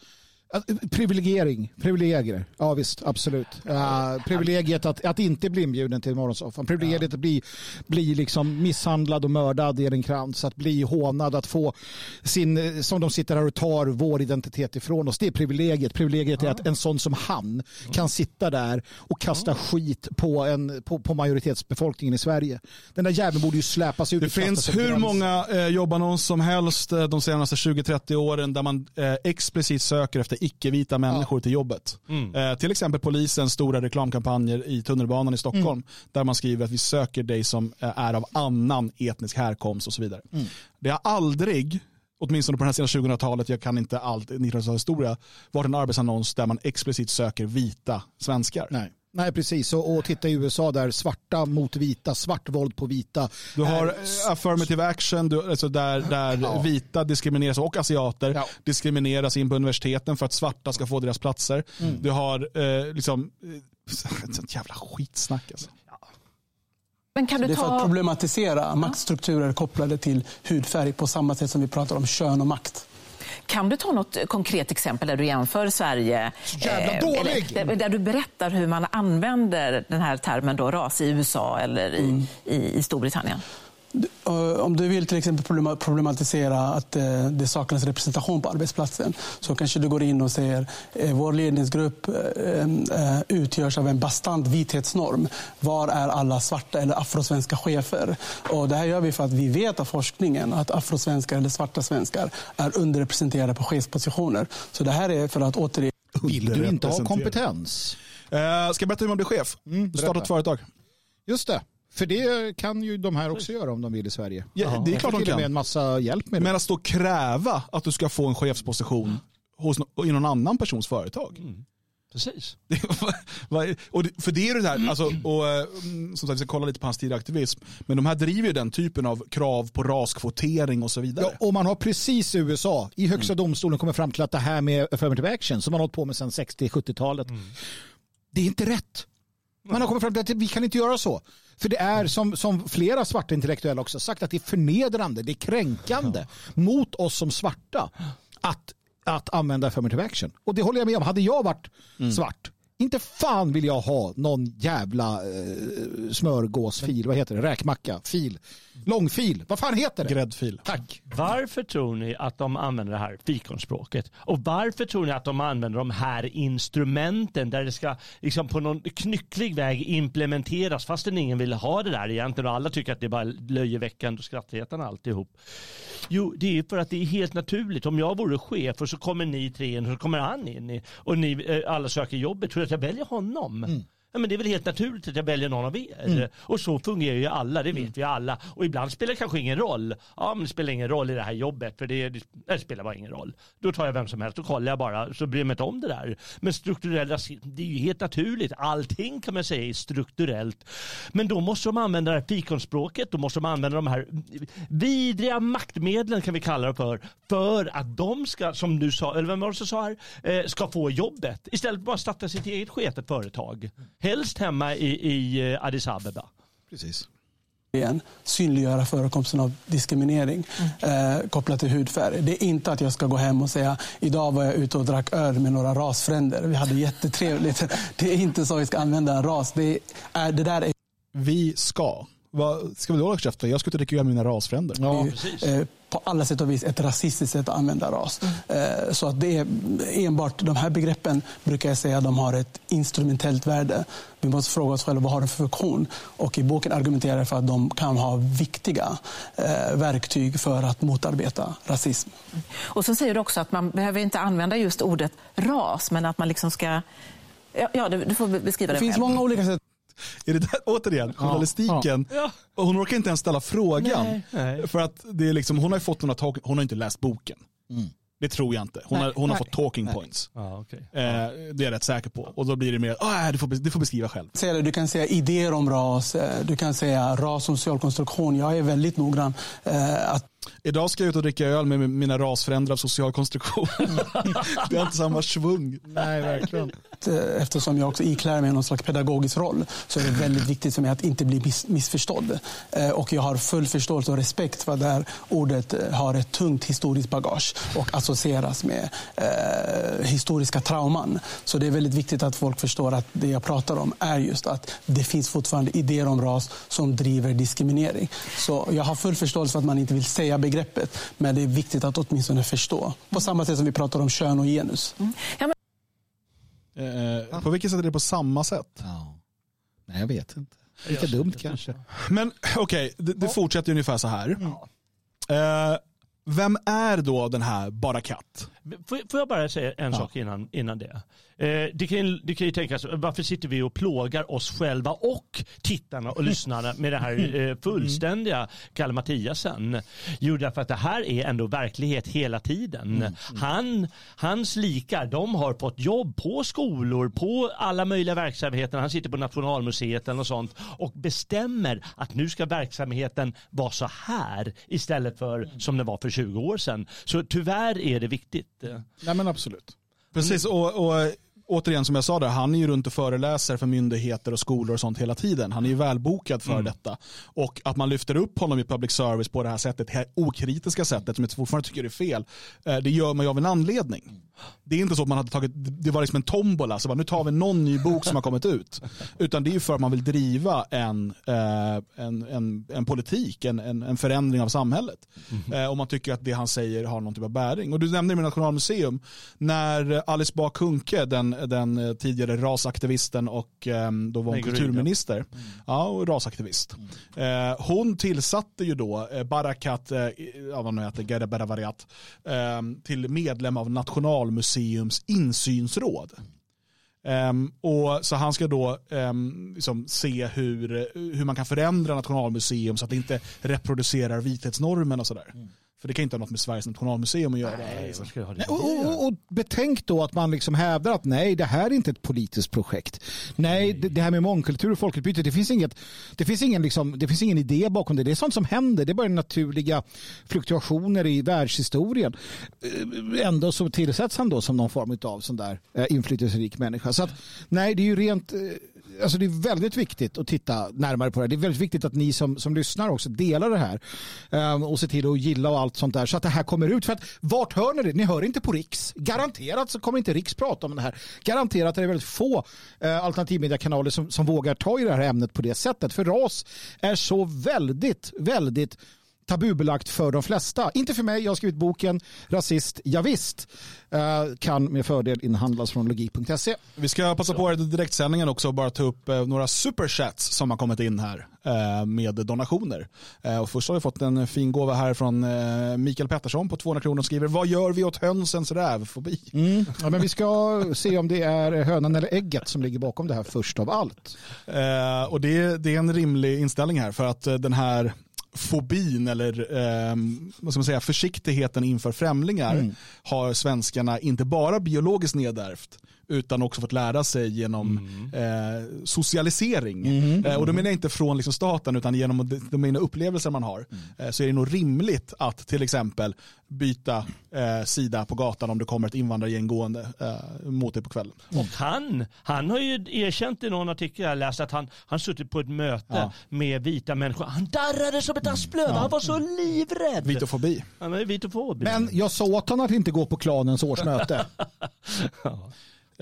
Privilegiering, privilegier. Ja visst, absolut. Uh, privilegiet att, att inte bli inbjuden till morgonsoffan. Privilegiet att bli, bli liksom misshandlad och mördad i en krans. Att bli hånad, att få sin, som de sitter här och tar vår identitet ifrån oss. Det är privilegiet. Privilegiet är att en sån som han kan sitta där och kasta skit på, en, på, på majoritetsbefolkningen i Sverige. Den där jäveln borde ju släpas ut. Det finns hur många eh, jobbannons som helst eh, de senaste 20-30 åren där man eh, explicit söker efter icke-vita människor ja. till jobbet. Mm. Eh, till exempel polisens stora reklamkampanjer i tunnelbanan i Stockholm mm. där man skriver att vi söker dig som eh, är av annan etnisk härkomst och så vidare. Mm. Det har aldrig åtminstone på den här sidan 2000-talet, jag kan inte allt 1900 historia, varit en arbetsannons där man explicit söker vita svenskar. Nej. Nej, precis. Och, och titta i USA där svarta mot vita, svart våld på vita. Du har är... affirmative action du, alltså där, där ja. vita diskrimineras och asiater ja. diskrimineras in på universiteten för att svarta ska få deras platser. Mm. Du har eh, liksom, ett sånt jävla skitsnack alltså. Men kan du det är för att problematisera ja. maktstrukturer kopplade till hudfärg på samma sätt som vi pratar om kön och makt. Kan du ta något konkret exempel där du jämför Sverige? Eh, eller, där du berättar hur man använder den här termen då, ras i USA eller i, mm. i, i Storbritannien? Eh, om du vill till exempel problematisera att eh, det saknas representation på arbetsplatsen så kanske du går in och säger att eh, vår ledningsgrupp utgörs av en bastant vithetsnorm. Var är alla svarta eller afrosvenska chefer? Och det här gör vi för att vi vet av forskningen att afrosvenskar eller svarta svenskar är underrepresenterade på chefspositioner. Så det här är för att återigen... Vill du inte ha kompetens? Uh, ska jag berätta hur man blir chef? Mm, du startar ett företag. Just det. För det kan ju de här också göra om de vill i Sverige. Ja, det är klart de kan. med en massa hjälp med det. Men att stå och kräva att du ska få en chefsposition hos, i någon annan persons företag. Mm. Precis. och det, för det är det här, alltså, och, mm, som sagt vi ska kolla lite på hans tidigare aktivism, men de här driver ju den typen av krav på raskvotering och så vidare. Ja, och man har precis i USA, i högsta mm. domstolen kommit fram till att det här med affirmative action som man har hållit på med sedan 60-70-talet, mm. det är inte rätt. Man har kommit fram till att vi kan inte göra så. För det är som, som flera svarta intellektuella också sagt att det är förnedrande, det är kränkande ja. mot oss som svarta att, att använda affirmative action. Och det håller jag med om. Hade jag varit mm. svart inte fan vill jag ha någon jävla eh, smörgåsfil, vad heter det, räkmacka, fil, långfil, vad fan heter det? Gräddfil. Tack. Varför tror ni att de använder det här fikonspråket? Och varför tror ni att de använder de här instrumenten där det ska liksom på någon knycklig väg implementeras fastän ingen vill ha det där egentligen och alla tycker att det är bara löjeväckande och skrattretande alltihop. Jo, det är för att det är helt naturligt. Om jag vore chef och så kommer ni tre in och så kommer han in och ni eh, alla söker jobbet, tror jag att jag väljer honom? Mm. Nej, men det är väl helt naturligt att jag väljer någon av er. Mm. Och så fungerar ju alla, det vet vi alla. Och ibland spelar det kanske ingen roll. Ja, men det spelar ingen roll i det här jobbet, för det, det, spelar bara ingen roll. Då tar jag vem som helst, då kollar jag bara, så bryr jag mig inte om det där. Men strukturell rasism, det är ju helt naturligt. Allting kan man säga är strukturellt. Men då måste de använda det här fikonspråket, då måste de använda de här vidriga maktmedlen kan vi kalla det för, för att de ska, som du sa, eller vem var det som sa här, eh, ska få jobbet. Istället för att bara starta sitt eget sketet företag. Helst hemma i, i eh, Addis Abeba. Precis. igen synliggöra förekomsten av diskriminering eh, kopplat till hudfärg. Det är inte att jag ska gå hem och säga idag var jag ute och drack öl med några rasfränder. Vi hade jättetrevligt. Det är inte så vi ska använda en ras. Det, är, det där är Vi ska. Vad ska vi då hålla käft för? Jag ska inte med mina rasfränder. ju, precis. eh, på alla sätt och vis ett rasistiskt sätt att använda ras. Eh, så att det är enbart de här begreppen brukar jag säga de har ett instrumentellt värde. Vi måste fråga oss själva vad har de för funktion? Och i boken argumenterar jag för att de kan ha viktiga eh, verktyg för att motarbeta rasism. Och så säger du också att man behöver inte använda just ordet ras, men att man liksom ska... Ja, ja du, du får beskriva det, Det finns själv. många olika sätt Är det där, återigen, journalistiken. Ja. Hon orkar inte ens ställa frågan. Nej, nej. För att det är liksom, hon har ju fått några talk, hon har inte läst boken. Det tror jag inte. Hon, Nej, har, hon har fått talking points. Ja, okay. Eh, det är jag rätt säker på. Och då blir det mer, ah, du, får, du får beskriva själv. Du kan säga idéer om ras, eh, du kan säga ras som social konstruktion. Jag är väldigt noggrann eh, att Idag ska jag ut och dricka öl med mina rasfränder av social konstruktion. det har inte samma svung. Nej, verkligen. eh, eftersom jag också iklär mig någon slags pedagogisk roll så är det väldigt viktigt för mig att inte bli miss, missförstådd. Eh, Och jag har full förståelse och respekt för att det här ordet eh, har ett tungt historiskt bagage och associeras med eh, historiska trauman. Så det är väldigt viktigt att folk förstår att det jag pratar om är just att det finns fortfarande idéer om ras som driver diskriminering. Så jag har full förståelse för att man inte vill säga begreppet men det är viktigt att åtminstone förstå. På samma sätt som vi pratar om kön och genus. Ja, men, Eh, på vilket sätt är det på samma sätt? Ja. Nej, jag vet inte. Lite dumt kanske. Men okej, det, det fortsätter ungefär så här. Eh, vem är då den här Barakat? Får jag bara säga en sak innan, innan det? Eh, det, kan, det kan ju tänkas, varför sitter vi och plågar oss själva och tittarna och lyssnarna med det här eh, fullständiga Kalle Mattiasen? Jo, därför att det här är ändå verklighet hela tiden. Han, hans likar, de har fått jobb på skolor, på alla möjliga verksamheter. Han sitter på Nationalmuseet eller sånt och bestämmer att nu ska verksamheten vara så här istället för som det var för 20 år sedan. Så tyvärr är det viktigt. Nej, men absolut. Precis, och, och återigen som jag sa där, han är ju runt och föreläser för myndigheter och skolor och sånt hela tiden. Han är ju välbokad för detta. Och att man lyfter upp honom i public service på det här sättet, det här okritiska sättet som jag fortfarande tycker är fel, eh, det gör man ju av en anledning. Det är inte så att man hade tagit, det var liksom en tombola, så bara, nu tar vi någon ny bok som har kommit ut. Utan det är ju för att man vill driva en, eh, en, en, en politik, en, en, förändring av samhället. Eh, och man tycker att det han säger har någon typ av bäring. Och du nämnde med Nationalmuseum, när Alice Bah Kuhnke, den, den eh, tidigare rasaktivisten och eh, då var hon Nej, kulturminister, ja, och rasaktivist. Eh, hon tillsatte ju då Barakat, ja, vad nu heter, eh, till medlem av Nationalmuseums insynsråd. Ehm, och så han ska då um, liksom se hur, hur man kan förändra Nationalmuseum så att det inte reproducerar vithetsnormen och sådär. För det kan inte ha något med Sveriges nationalmuseum att göra. Nej, det? Nej, Och, och, och betänk då att man liksom hävdar att nej, det här är inte ett politiskt projekt. Nej, det, det här med mångkultur och folkutbyte, det finns, inget, det, finns ingen liksom, det finns ingen idé bakom det. Det är sånt som händer. Det är bara naturliga fluktuationer i världshistorien. Eh, Ändå så tillsätts han då som någon form av sån där eh, inflytelserik människa. Så att, nej, det är ju rent... Alltså det är väldigt viktigt att titta närmare på det. Det är väldigt viktigt att ni som, som lyssnar också delar det här ehm, och ser till att gilla och allt sånt där så att det här kommer ut. För att vart hör ni det? Ni hör inte på Riks. Garanterat så kommer inte Riks prata om det här. Garanterat är det väldigt få eh, alternativmediekanaler som, som vågar ta i det här ämnet på det sättet. För ras är så väldigt, väldigt tabubelagt för de flesta. Inte för mig, jag har skrivit boken Rasist, ja, visst. Eh, kan med fördel inhandlas från logik.se. Vi ska passa på i direktsändningen också och bara ta upp eh, några superchats som har kommit in här eh, med donationer. Och först har vi fått en fin gåva här från Mikael Pettersson på 200 kronor och skriver Vad gör vi åt hönsens rävfobi? Mm. Ja, men vi ska se om det är hönan eller ägget som ligger bakom det här först av allt. Och det, det är en rimlig inställning här för att den här fobin eller eh, vad ska man säga, försiktigheten inför främlingar mm. har svenskarna inte bara biologiskt nedärvt utan också fått lära sig genom mm. eh, socialisering. Mm. Eh, och då menar jag inte från liksom staten utan genom de, de upplevelser man har. Mm. Eh, så är det nog rimligt att till exempel byta eh, sida på gatan om det kommer ett invandrargäng gående eh, mot dig på kvällen. Och han, han har ju erkänt i någon artikel jag läst att han, han suttit på ett möte ja. med vita människor. Han darrade som ett mm. asplöv. Ja. Han var så livrädd. Vitofobi. Ja, men, vitofobi. men jag sa åt honom att inte gå på klanens årsmöte. ja.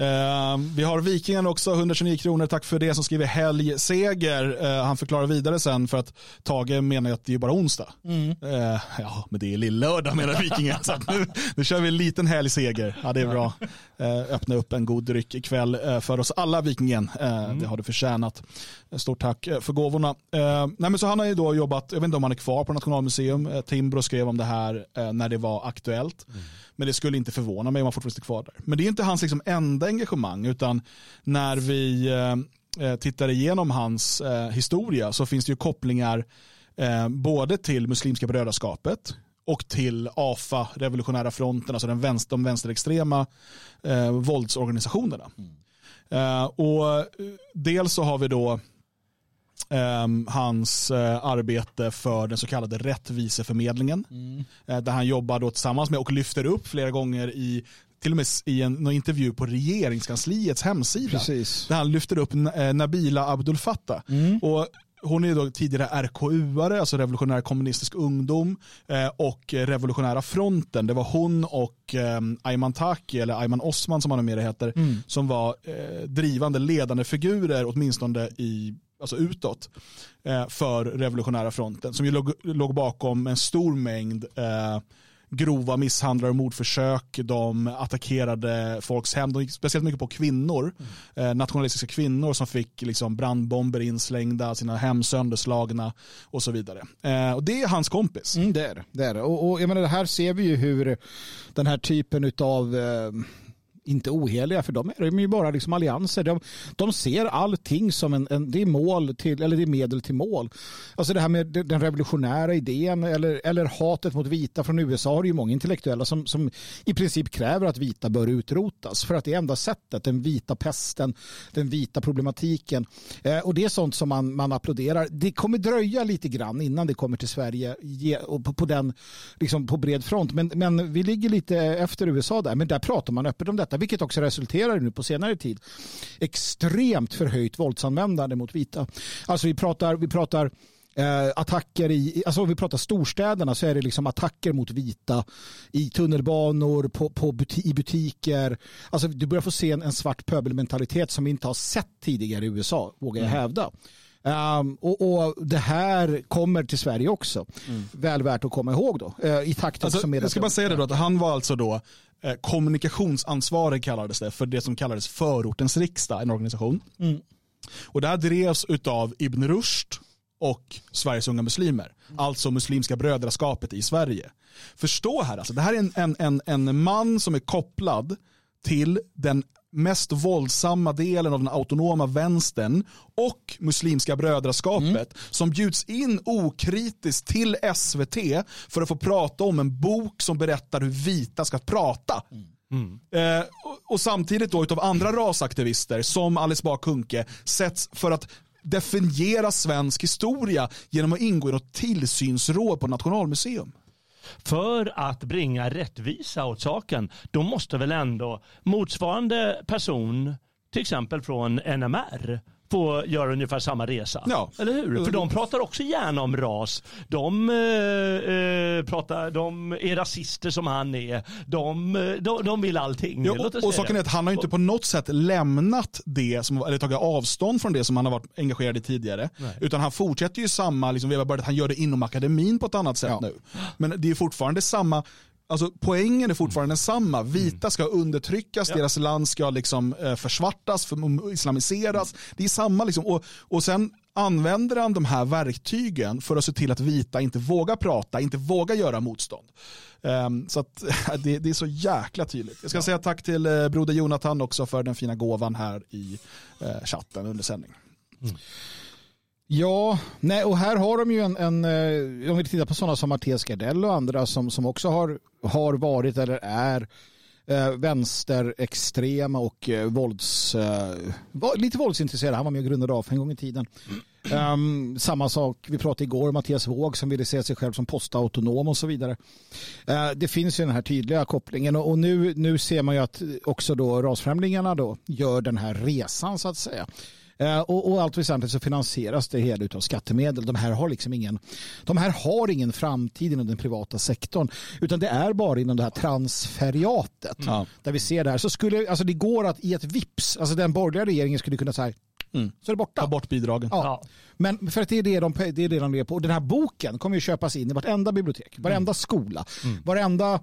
Uh, vi har Vikingen också, 129 kronor. Tack för det som skriver helgseger. Uh, han förklarar vidare sen för att Tage menar att det är bara onsdag. Mm. Uh, ja, men det är lillördag menar Vikingen. så nu, nu kör vi en liten helgseger. Ja, det är bra. öppna upp en god dryck ikväll för oss alla Vikingen. Mm. Det har du förtjänat. Stort tack för gåvorna. nej, men så han har ju då jobbat, jag vet inte om han är kvar på Nationalmuseum. Timbro skrev om det här när det var aktuellt. Mm. Men det skulle inte förvåna mig om han fortfarande är kvar där. Men det är inte hans liksom enda engagemang utan när vi eh, eh, tittar igenom hans eh, historia så finns det ju kopplingar eh, både till Muslimska brödraskapet och till AFA, Revolutionära fronten, alltså den vänster, de vänsterextrema eh, våldsorganisationerna. Mm. Eh, och dels så har vi då hans uh, arbete för den så kallade rättviseförmedlingen. Mm. Uh, där han jobbar då tillsammans med och lyfter upp flera gånger i till och med i en intervju på regeringskansliets hemsida. Precis. Där han lyfter upp uh, Nabila Abdul Fattah. Mm. Och hon är då tidigare RKU-are, alltså revolutionär kommunistisk ungdom och revolutionära fronten. Det var hon och Ayman Taki, eller Ayman Osman som han numera heter, mm. som var drivande ledande figurer åtminstone i alltså utåt, eh, för revolutionära fronten som ju låg, låg bakom en stor mängd eh, grova misshandlar och mordförsök. De attackerade folks hem. De gick speciellt mycket på kvinnor. Mm. Eh, nationalistiska kvinnor som fick liksom brandbomber inslängda, sina hem sönderslagna och så vidare. Eh, och det är hans kompis. Mm, det är det. Är Och, och jag menar, här ser vi ju hur den här typen av eh inte oheliga, för de är ju bara liksom allianser. De, de ser allting som en, en, det är mål till, eller det är medel till mål. Alltså det här med den revolutionära idén eller, eller hatet mot vita från USA har ju många intellektuella som, som i princip kräver att vita bör utrotas för att det är enda sättet, den vita pesten, den vita problematiken. Eh, och det är sånt som man, man applåderar. Det kommer dröja lite grann innan det kommer till Sverige ge, och på, på, den, liksom på bred front. Men, men vi ligger lite efter USA där, men där pratar man öppet om detta detta, vilket också resulterar nu på senare tid extremt förhöjt våldsanvändande mot vita. Alltså vi pratar, vi pratar eh, attacker i, alltså om vi pratar storstäderna så är det liksom attacker mot vita i tunnelbanor, på, på buti, i butiker. Alltså du börjar få se en, en svart pöbelmentalitet som vi inte har sett tidigare i USA, vågar jag mm. hävda. Um, och, och, Det här kommer till Sverige också. Mm. Väl värt att komma ihåg då. Uh, I takt alltså, med jag ska bara säga det då, att han var alltså då eh, kommunikationsansvarig kallades det för det som kallades förortens riksdag, en organisation. Mm. Och det här drevs av Ibn Rushd och Sveriges unga muslimer. Mm. Alltså Muslimska brödraskapet i Sverige. Förstå här, alltså, det här är en, en, en, en man som är kopplad till den mest våldsamma delen av den autonoma vänstern och Muslimska brödraskapet mm. som bjuds in okritiskt till SVT för att få prata om en bok som berättar hur vita ska prata. Mm. Eh, och, och, samtidigt då utav andra rasaktivister som Alice Bah Kuhnke sätts för att definiera svensk historia genom att ingå i något tillsynsråd på Nationalmuseum. För att bringa rättvisa åt saken, då måste väl ändå motsvarande person, till exempel från NMR, få göra ungefär samma resa. Ja. Eller hur? För de pratar också gärna om ras. De, eh, eh, pratar, de är rasister som han är. De, eh, de, de vill allting. Ja, och, och saken är att han har ju inte på något sätt lämnat det, som, eller tagit avstånd från det som han har varit engagerad i tidigare. Utan han fortsätter ju samma, liksom, vi har börjat, han gör det inom akademin på ett annat sätt Ja. nu. Men det är fortfarande samma, Alltså, poängen är fortfarande densamma. Vita ska undertryckas, deras land ska liksom, eh, försvartas, för, islamiseras. Det är samma. Liksom. Och, och sen använder han de här verktygen för att se till att vita inte vågar prata, inte vågar göra motstånd. Ehm, så att, det, det är så jäkla tydligt. Jag ska säga tack till eh, broder Jonathan också för den fina gåvan här i eh, chatten under sändning. Ja, nej, och här har de ju en, en eh, om vi tittar på sådana som Mattias Gardell och andra som, som också har, har varit eller är eh, vänsterextrema och eh, vålds, eh, lite våldsintresserade. Han var med och grundade AF en gång i tiden. Um, samma sak, vi pratade igår om Mattias Våg som ville se sig själv som postautonom och så vidare. Uh, det finns ju den här tydliga kopplingen och, och nu, nu ser man ju att också då rasfrämlingarna då gör den här resan så att säga. Eh, och, och allt väsentligt så finansieras det hela av skattemedel. De här har liksom ingen, de här har ingen framtid inom den privata sektorn utan det är bara inom det här transferiatet Ja. där vi ser det här. Så skulle, alltså det går att i ett vips, alltså den borgerliga regeringen skulle kunna säga Mm. så är det borta. Ta bort bidragen. Ja. Men för att det är det de, det är det de lever på. Och den här boken kommer ju köpas in i vartenda bibliotek, varenda skola, varenda,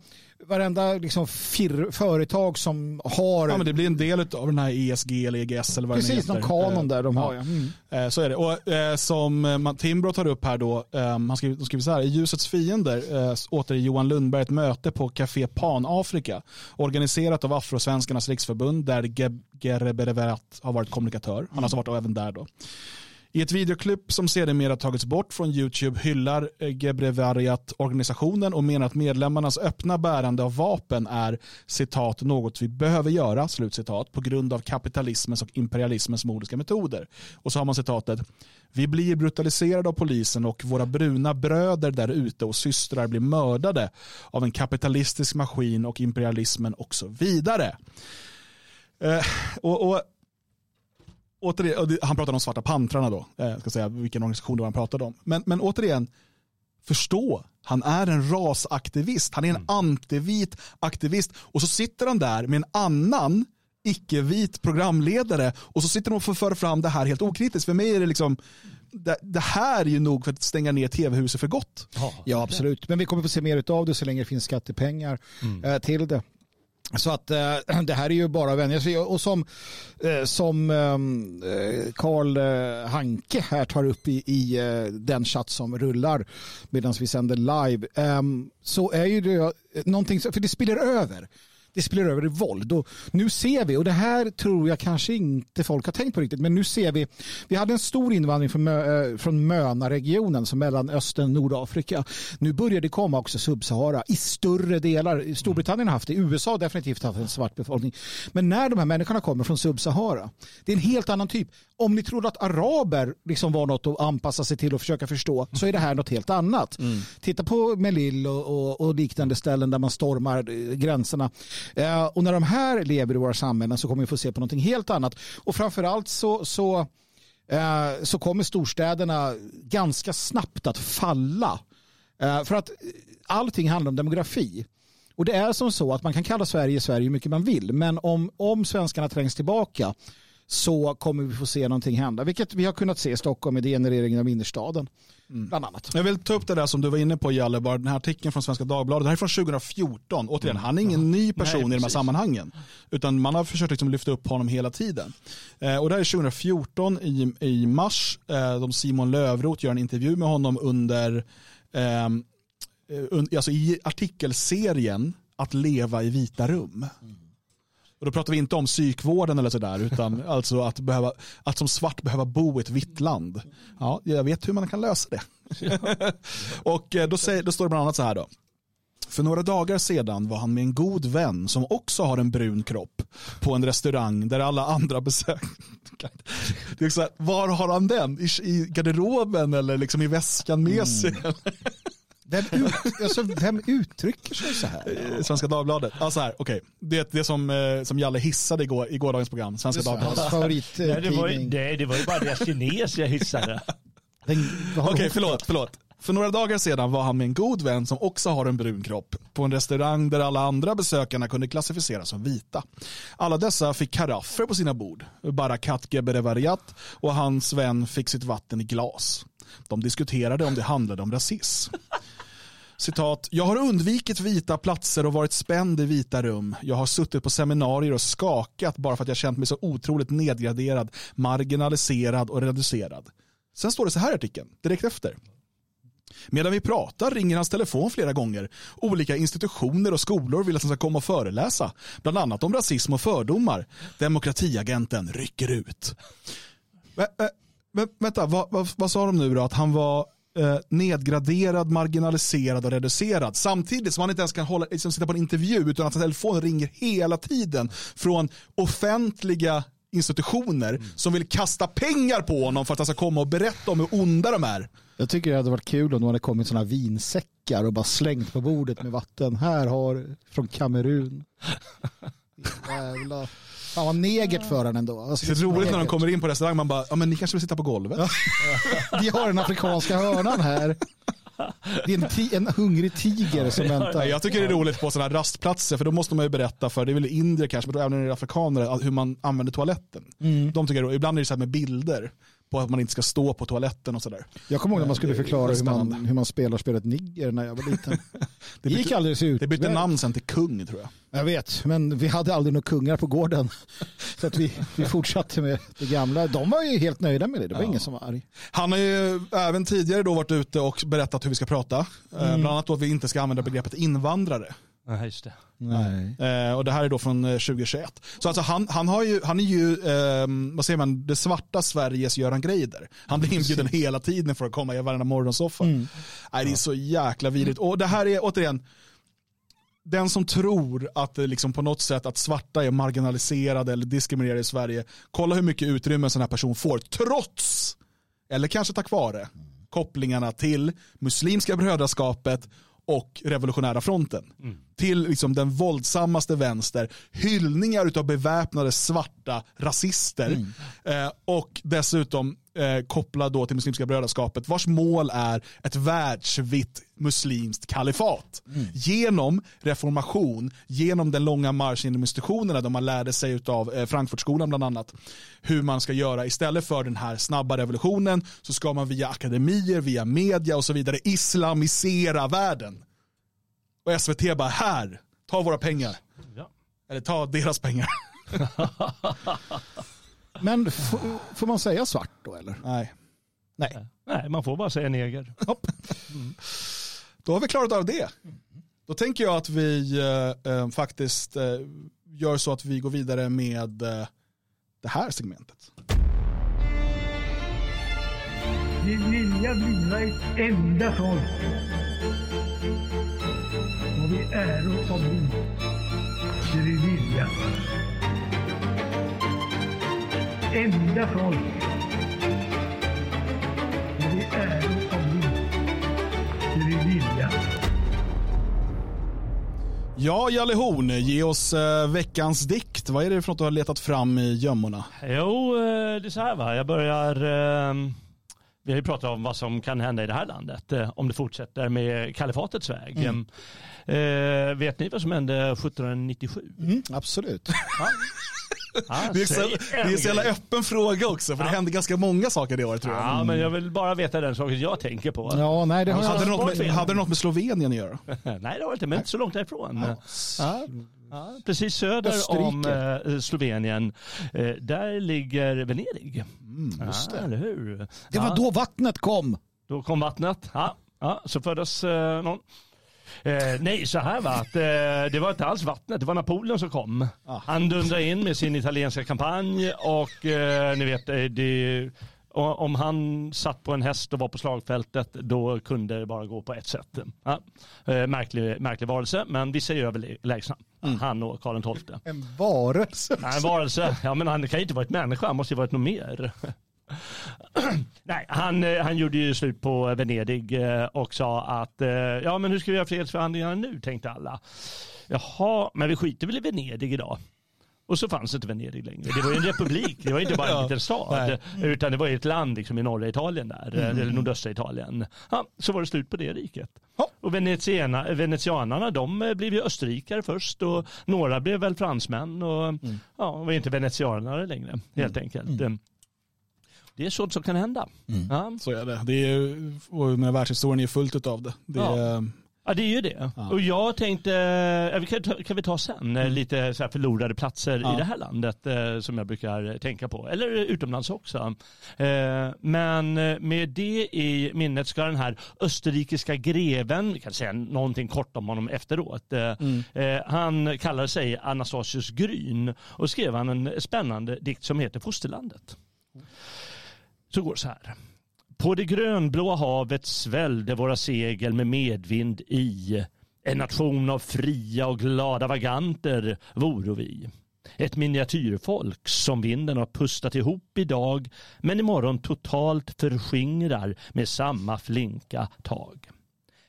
varenda liksom fir, företag som har Ja, men det blir en del av den här ESG eller EGS eller vad precis någon heter. kanon där de Ja. har. Ja. Mm. Eh, Så är det. Och eh, som eh, Timbro tar upp här då, eh, han skriver, de skriver så här, i ljusets fiender eh, åter Johan Lundberg ett möte på Café Pan-Afrika, organiserat av Afrosvenskarnas riksförbund där Gerebereverat har varit kommunikatör. Han har alltså varit även där då. I ett videoklipp som sedermera tagits bort från YouTube hyllar eh, Gebrevariat organisationen och menar att medlemmarnas öppna bärande av vapen är citat något vi behöver göra slutcitat på grund av kapitalismens och imperialismens modiska metoder. Och så har man citatet vi blir brutaliserade av polisen och våra bruna bröder där ute och systrar blir mördade av en kapitalistisk maskin och imperialismen och så vidare. Eh, och, och återigen, han pratade om Svarta pantrarna då, eh, ska säga vilken organisation det var han pratade om. Men, men återigen, förstå, han är en rasaktivist, han är en antivit aktivist och så sitter han där med en annan icke-vit programledare och så sitter de och för fram det här helt okritiskt. För mig är det liksom, det, det här är ju nog för att stänga ner tv-huset för gott. Ja, absolut. Men vi kommer få se mer av det så länge det finns skattepengar eh, till det. Så att eh, det här är ju bara att vänja sig. Och som, eh, som ehm, eh, Karl eh, Hanke här tar upp i, i eh, den chatt som rullar medan vi sänder live ehm, så är ju det eh, någonting, för det spiller över. Det spiller över i våld. Och nu ser vi, och det här tror jag kanske inte folk har tänkt på riktigt, men nu ser vi, vi hade en stor invandring från, Mö, eh, från Möna-regionen, som och Nordafrika. Nu börjar det komma också Subsahara i större delar. Storbritannien har haft det, USA har definitivt haft en svart befolkning. Men när de här människorna kommer från Subsahara, det är en helt annan typ. Om ni trodde att araber liksom var något att anpassa sig till och försöka förstå, så är det här något helt annat. Titta på Melille och, och, och liknande ställen där man stormar eh, gränserna. Eh, och när de här lever i våra samhällen så kommer vi få se på någonting helt annat. Och framförallt så, så, eh, så kommer storstäderna ganska snabbt att falla. Eh, för att allting handlar om demografi. Och det är som så att man kan kalla Sverige Sverige hur mycket man vill. Men om, om svenskarna trängs tillbaka så kommer vi få se någonting hända. Vilket vi har kunnat se i Stockholm med degenereringen av innerstaden. Bland annat. Jag vill ta upp det där som du var inne på Jalle, bara den här artikeln från Svenska Dagbladet. Det här är från 2014. Återigen, han är ingen ny person Nej, i de här sammanhangen. Utan man har försökt liksom lyfta upp honom hela tiden. Eh, och det här är 2014 i, i mars. Eh, de Simon Lövrot gör en intervju med honom under, ehm, eh, un, alltså i artikelserien Att leva i vita rum. Och då pratar vi inte om psykvården eller sådär, utan alltså att, behöva, att som svart behöva bo i ett vitt land. Ja, jag vet hur man kan lösa det. och eh, då, säger, då står det bland annat så här då. För några dagar sedan var han med en god vän som också har en brun kropp på en restaurang där alla andra besök. Det är så här, var har han den? I, garderoben eller liksom i väskan med sig? Vem, ut, alltså, vem uttrycker sig så här? Eh, Svenska Dagbladet. Ja, så här, okej. Det, det som, eh, som Jalle hissade igår, i gårdagens program, Svenska Dagbladet. Hans Nej, det, var ju, favorittidning. det, det var ju bara deras kines jag hissade. Okej, hon- förlåt, förlåt. För några dagar sedan var han med en god vän som också har en brun kropp på en restaurang där alla andra besökarna kunde klassificeras som vita. Alla dessa fick karaffer på sina bord. Barakat Geberevariat och hans vän fick sitt vatten i glas. De diskuterade om det handlade om rasism. Citat, jag har undvikit vita platser och varit spänd i vita rum. Jag har suttit på seminarier och skakat bara för att jag känt mig så otroligt nedgraderad, marginaliserad och reducerad. Sen står det så här i artikeln, direkt efter. Medan vi pratar ringer hans telefon flera gånger. Olika institutioner och skolor vill att han ska komma och föreläsa. Bland annat om rasism och fördomar. Demokratiagenten rycker ut. Vä, vä, vä, vänta, vad, vad, vad sa de nu då? Att han var eh, nedgraderad, marginaliserad och reducerad. Samtidigt som han inte ens kan hålla, liksom, sitta på en intervju utan att hans telefon ringer hela tiden från offentliga institutioner som vill kasta pengar på honom för att han ska komma och berätta om hur onda de är. Jag tycker det hade varit kul om det hade kommit sådana vinsäckar och bara slängt på bordet med vatten. Här har från Kamerun. Jävla. Fan vad negert för han ändå. Alltså, Det är roligt när de negert. kommer in på restaurang, man bara, ja men ni kanske vill sitta på golvet? Vi har den afrikanska hörnan här. Det är en, ti- en hungrig tiger som väntar. Jag tycker det är roligt på sådana här rastplatser för då måste man ju berätta för, det är väl indier kanske, men även afrikaner, hur man använder toaletten. Mm. De tycker. Ibland är det så här med bilder på att man inte ska stå på toaletten och sådär. Jag kommer ihåg när man skulle Det är förklara hur man, hur man spelar spelet Nigger när jag var liten. Det gick bytte- alldeles ut. Det bytte namn sen till kung tror jag. Jag vet, men vi hade aldrig några kungar på gården. Så att vi, vi fortsatte med det gamla. De var ju helt nöjda med det. Det var ingen som var arg. Han har ju även tidigare då varit ute och berättat hur vi ska prata. Eh, Mm. Bland annat då att vi inte ska använda begreppet invandrare. Ja, just det. Eh, och det här är då från eh, 2021. Så alltså han, han, har ju, han är ju, eh, vad säger man, det svarta Sveriges Göran Greider. Han blir inbjuden hela tiden för att komma i varenda morgonsoffa. Mm. Nej, det är så jäkla vidrigt. Och det här är återigen, den som tror att liksom på något sätt att svarta är marginaliserade eller diskriminerade i Sverige, kolla hur mycket utrymme en sån här person får, trots, eller kanske tack vare, kopplingarna till Muslimska brödraskapet och Revolutionära fronten. Till liksom den våldsammaste vänster, hyllningar av beväpnade svarta rasister. Eh, och dessutom eh, kopplad då till Muslimska brödraskapet vars mål är ett världsvitt muslimskt kalifat. Genom reformation, genom den långa marschen inom institutionerna där man lärde sig av eh, Frankfurtskolan bland annat hur man ska göra istället för den här snabba revolutionen så ska man via akademier, via media och så vidare islamisera världen. Och SVT bara här, ta våra pengar. Ja. Eller ta deras pengar. Men f- får man säga svart då eller? Nej. Nej. Nej, man får bara säga neger. Hopp. Då har vi klarat av det. Då tänker jag att vi eh, eh, faktiskt eh, gör så att vi går vidare med eh, det här segmentet. Vi vilja bliva ett enda folk. Och vi äro av bli. Det vi vilja. Enda folk. Och vi äro av bli. Det vi vilja. Ja, Jalle Horn, ge oss eh, veckans dikt. Vad är det för något du har letat fram i gömmorna? Jo, eh, det är så här va. Jag börjar... eh, Vi har ju pratat om vad som kan hända i det här landet eh, om det fortsätter med kalifatets väg. Eh, vet ni vad som hände 1797? Mm, absolut. Ja, Det är, så, det är så jävla öppen fråga också, för det Ja. hände ganska många saker det året tror jag. Ja, men jag vill bara veta den saken jag tänker på. Ja, nej det har Hade det, något med, hade det något med Slovenien att göra? Nej, det har det inte, men inte så långt därifrån. Ja. Ja, precis söder Österrike. om eh, Slovenien. Eh, där ligger Venedig. just ja, det. eller hur? Det ja, var då vattnet kom. Då kom vattnet. Ja, ja, så föddes eh, någon. Eh, nej, så här var att eh, det var inte alls vattnet, det var Napoleon som kom. Han dundrade in med sin italienska kampanj och eh, ni vet, eh, det, om han satt på en häst och var på slagfältet då kunde det bara gå på ett sätt. Ja. Eh, märklig, märklig varelse, men vissa är överlägsna. Han och Karl XII. En varelse. Nej, en varelse. Ja, men han kan ju inte vara ett människa, han måste ju varit något mer. Nej, han, eh, han gjorde ju slut på Venedig eh, och sa att eh, ja men hur ska vi göra fredsförhandlingarna nu tänkte alla. Jaha, men vi skiter väl i Venedig idag. Och så fanns inte Venedig längre. Det var ju en republik, det var inte bara en liten stad. Utan det var ju ett land liksom i norra Italien där, eller nordöstra Italien. Ja, så var det slut på det riket. Och venetiana, venetianarna de eh, blev ju österrikare först och några blev väl fransmän och ja, var inte venetianare längre helt enkelt. Det är sånt som kan hända. Ja. Så är det. det är, och med världshistorien är fullt av det. det Ja. är, Ja det är ju det. Och jag tänkte, ja, kan, ta, kan vi ta sen, eh, lite så här förlorade platser Ja. i det här landet eh, som jag brukar tänka på. Eller utomlands också. Eh, men med det i minnet ska den här österrikiska greven, vi kan säga någonting kort om honom efteråt. Eh, han kallade sig Anastasius Gryn och skrev han en spännande dikt som heter Fosterlandet. Så går det så här. På det grönblåa havet svällde våra segel med medvind i. En nation av fria och glada vaganter voro vi. Ett miniatyrfolk som vinden har pustat ihop idag men imorgon totalt förskingrar med samma flinka tag.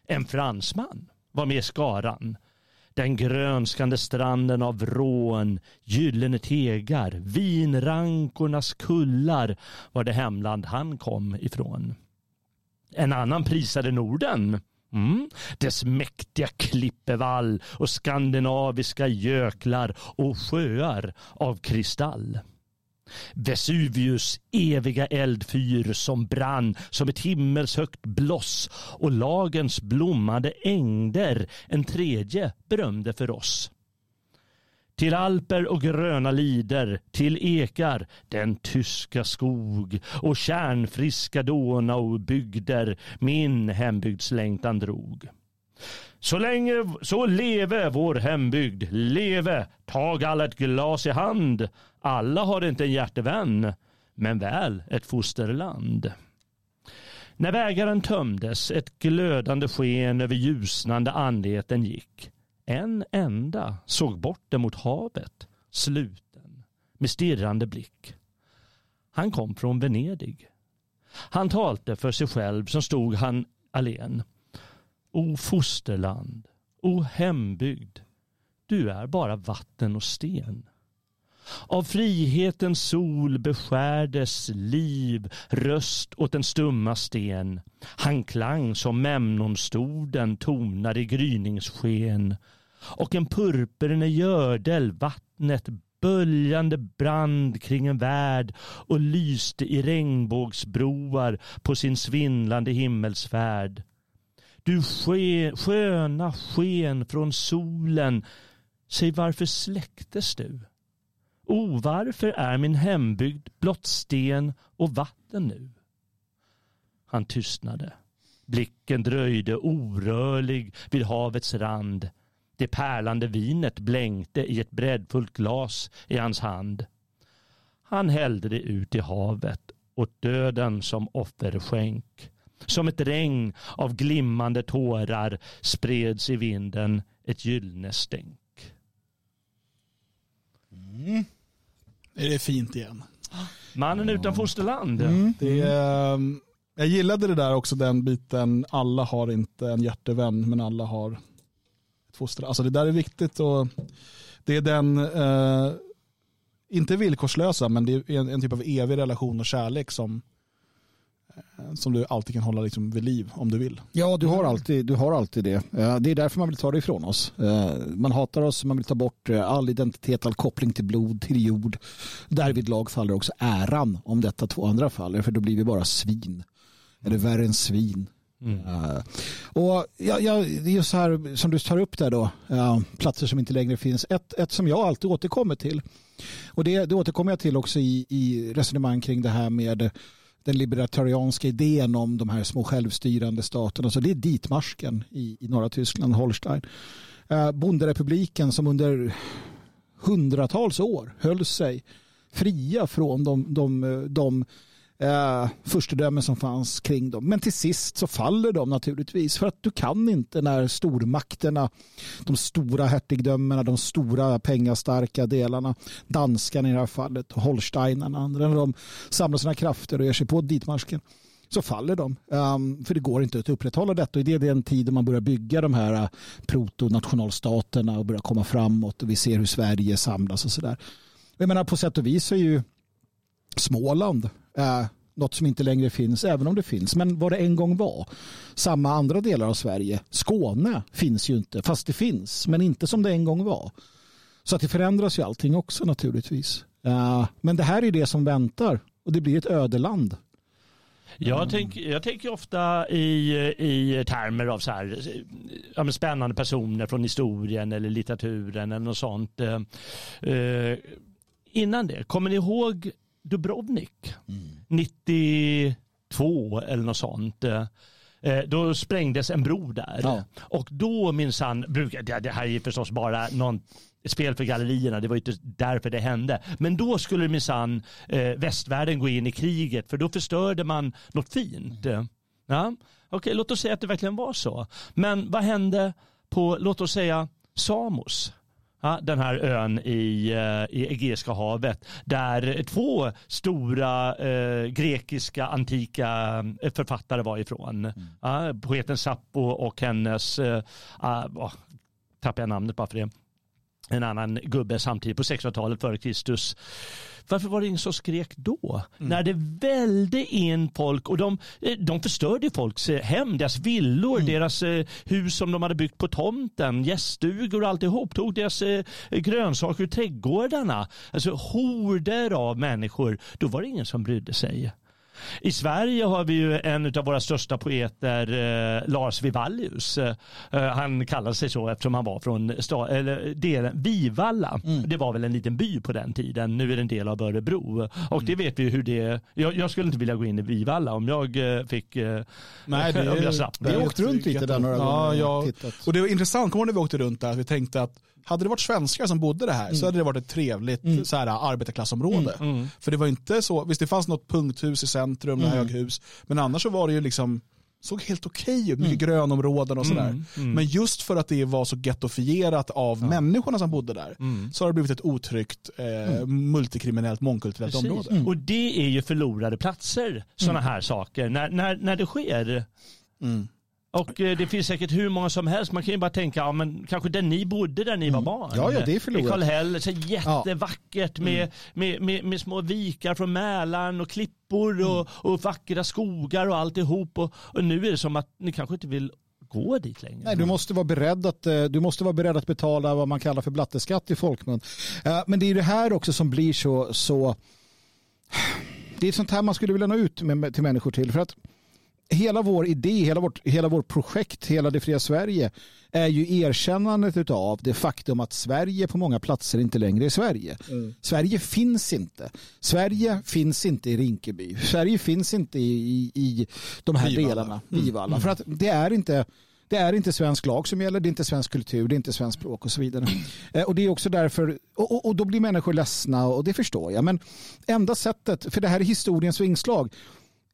En fransman var med i skaran. Den grönskande stranden av vrån gyllene tegar, vinrankornas kullar var det hemland han kom ifrån. En annan prisade Norden. Mm. Dess mäktiga klippevall och skandinaviska göklar och sjöar av kristall. Vesuvius eviga eldfyr som brann som ett himmelshögt bloss och lagens blommande ängder en tredje berömde för oss. Till alper och gröna lider, till ekar den tyska skog och kärnfriska Donaubygder min hembygdslängtan drog. Så länge, så leve vår hembygd, leve, tag alla ett glas i hand. Alla har inte en hjärtevän, men väl ett fosterland. När vägaren tömdes, ett glödande sken över ljusnande anleten gick. En enda såg bort mot havet, sluten, med stirrande blick. Han kom från Venedig. Han talte för sig själv som stod han allen. O fosterland, o hembygd, du är bara vatten och sten. Av frihetens sol beskärdes liv, röst åt den stumma sten. Han klang som Memnonstoden tonar i gryningssken. Och en purpurne gördel vattnet böljande brand kring en värld och lyste i regnbågsbroar på sin svindlande himmelsfärd. Du ske, sköna sken från solen, säg varför släcktes du? O, varför är min hembygd blott sten och vatten nu? Han tystnade. Blicken dröjde orörlig vid havets rand. Det pärlande vinet blänkte i ett breddfullt glas i hans hand. Han hällde det ut i havet åt döden som offerskänk. Som ett regn av glimmande tårar spreds i vinden ett gyllene stänk. det är fint igen. Mannen utan fosterland. Det är, ehm, jag gillade det där också, den biten, alla har inte en hjärtevän, men alla har ett foster. Alltså det där är viktigt och det är den, eh, inte villkorslösa, men det är en, en typ av evig relation och kärlek som, som du alltid kan hålla liksom vid liv om du vill. Ja, du har alltid, du har alltid det. Eh, Det är därför man vill ta det ifrån oss. Eh, Man hatar oss, man vill ta bort eh, all identitet, all koppling till blod, till jord. Därvid lag faller också äran om detta två andra faller, för då blir vi bara svin. Eller värre än svin. Eh, Och ja, ja, det är ju så här som du tar upp där då, eh, platser som inte längre finns. Ett, ett som jag alltid återkommer till, och det, det återkommer jag till också i, i resonemang kring det här med den libertarianska idén om de här små självstyrande staterna. Så det är ditmarsken i, i norra Tyskland, Holstein. Eh, bonderepubliken som under hundratals år höll sig fria från de, de, de eh, förstedömen som fanns kring dem. Men till sist så faller de naturligtvis för att du kan inte när stormakterna, de stora hertigdömena, de stora pengastarka delarna, danskarna i det här fallet, holsteinarna, när de samlar sina krafter och ger sig på ditmarsken så faller de. Um, för det går inte att upprätthålla detta. Och det är den tiden man börjar bygga de här eh, protonationalstaterna och börjar komma framåt. Och vi ser hur Sverige samlas och sådär. Jag menar på sätt och vis är ju Småland är något som inte längre finns, även om det finns. Men vad det en gång var. Samma andra delar av Sverige. Skåne finns ju inte, fast det finns. Men inte som det en gång var. Så att det förändras ju allting också naturligtvis. Eh, men det här är det som väntar. Och det blir ett ödeland jag, tänk, jag tänker ofta i, i termer av så här, ja, spännande personer från historien eller litteraturen eller något sånt. Eh, eh innan det, kommer ni ihåg Dubrovnik? Mm. 92 eller något sånt. Uh, då sprängdes en bro där. Ja. Och då minsann, det här är förstås bara någon spel för gallerierna. Det var inte därför det hände. Men då skulle minsann eh, västvärlden gå in i kriget för då förstörde man något fint. Mm. Ja? Okej, låt oss säga att det verkligen var så. Men vad hände på, låt oss säga, Samos? Den här ön i, eh, i Egeiska havet där två stora eh, grekiska antika eh, författare var ifrån. Mm. Poeten Sappo och hennes, eh, uh, tappar jag namnet bara för det, en annan gubbe samtidigt på 1600-talet före Kristus. Varför var det ingen som skrek då? Mm. När det välde in folk och de, eh, de förstörde folks eh, hem, deras villor, mm. deras eh, hus som de hade byggt på tomten, gäststugor och alltihop. Tog deras grönsaker ur trädgårdarna. Alltså horder av människor. Då var det ingen som brydde sig. I Sverige har vi ju en av våra största poeter, eh, Lars Vivallius. Eh, han kallar sig så eftersom han var från eller, delen, Vivalla. Mm. Det var väl en liten by på den tiden. Nu är det en del av Örebro. Och mm. det vet vi hur det jag, jag, skulle inte vilja gå in i Vivalla om jag eh, fick eh, Nej, det, om jag slapp. Vi åkt runt lite där några ja, gånger. Ja. Och det var intressant, kommer när vi åkte runt där, vi tänkte att hade det varit svenskar som bodde det här mm. så hade det varit ett trevligt mm. så här, arbetarklassområde. Mm. mm. För det var inte så, visst det fanns något punkthus i centrum, mm. höghus, men annars så var det ju liksom såg helt okej ut, mycket mm. grönområden och sådär. Mm. Mm. Men just för att det var så gettofierat av ja. människorna som bodde där mm. så har det blivit ett otryggt, eh, multikriminellt, mångkulturellt Precis. område. Och det är ju förlorade platser, sådana här saker. När, när, när det sker. Och eh, det finns säkert hur många som helst. Man kan ju bara tänka, ja, men kanske där ni bodde där ni var mm. barn. Ja, ja, det är förlorat. I Karlhäll, så jättevackert med, mm. med, med, med, små vikar från Mälaren och klippor och, mm. och vackra skogar och alltihop. Och, och nu är det som att ni kanske inte vill gå dit längre. Nej, du måste vara beredd att, eh, du måste vara beredd att betala vad man kallar för blatteskatt i folkmun. Eh, men det är det här också som blir så, så det är sånt här man skulle vilja nå ut med, till människor till. För att hela vår idé, hela vårt, hela vårt projekt, hela det fria Sverige är ju erkännandet av det faktum att Sverige på många platser inte längre är Sverige. Mm. Sverige finns inte. Sverige finns inte i Rinkeby. Sverige finns inte i, i, de här Vivalla. delarna. Vivalla. Mm. För att det är inte det är inte svensk lag som gäller, det är inte svensk kultur, det är inte svensk språk och så vidare. Eh, och det är också därför, och, och, och, då blir människor ledsna och det förstår jag. Men enda sättet, för det här är historiens vingslag,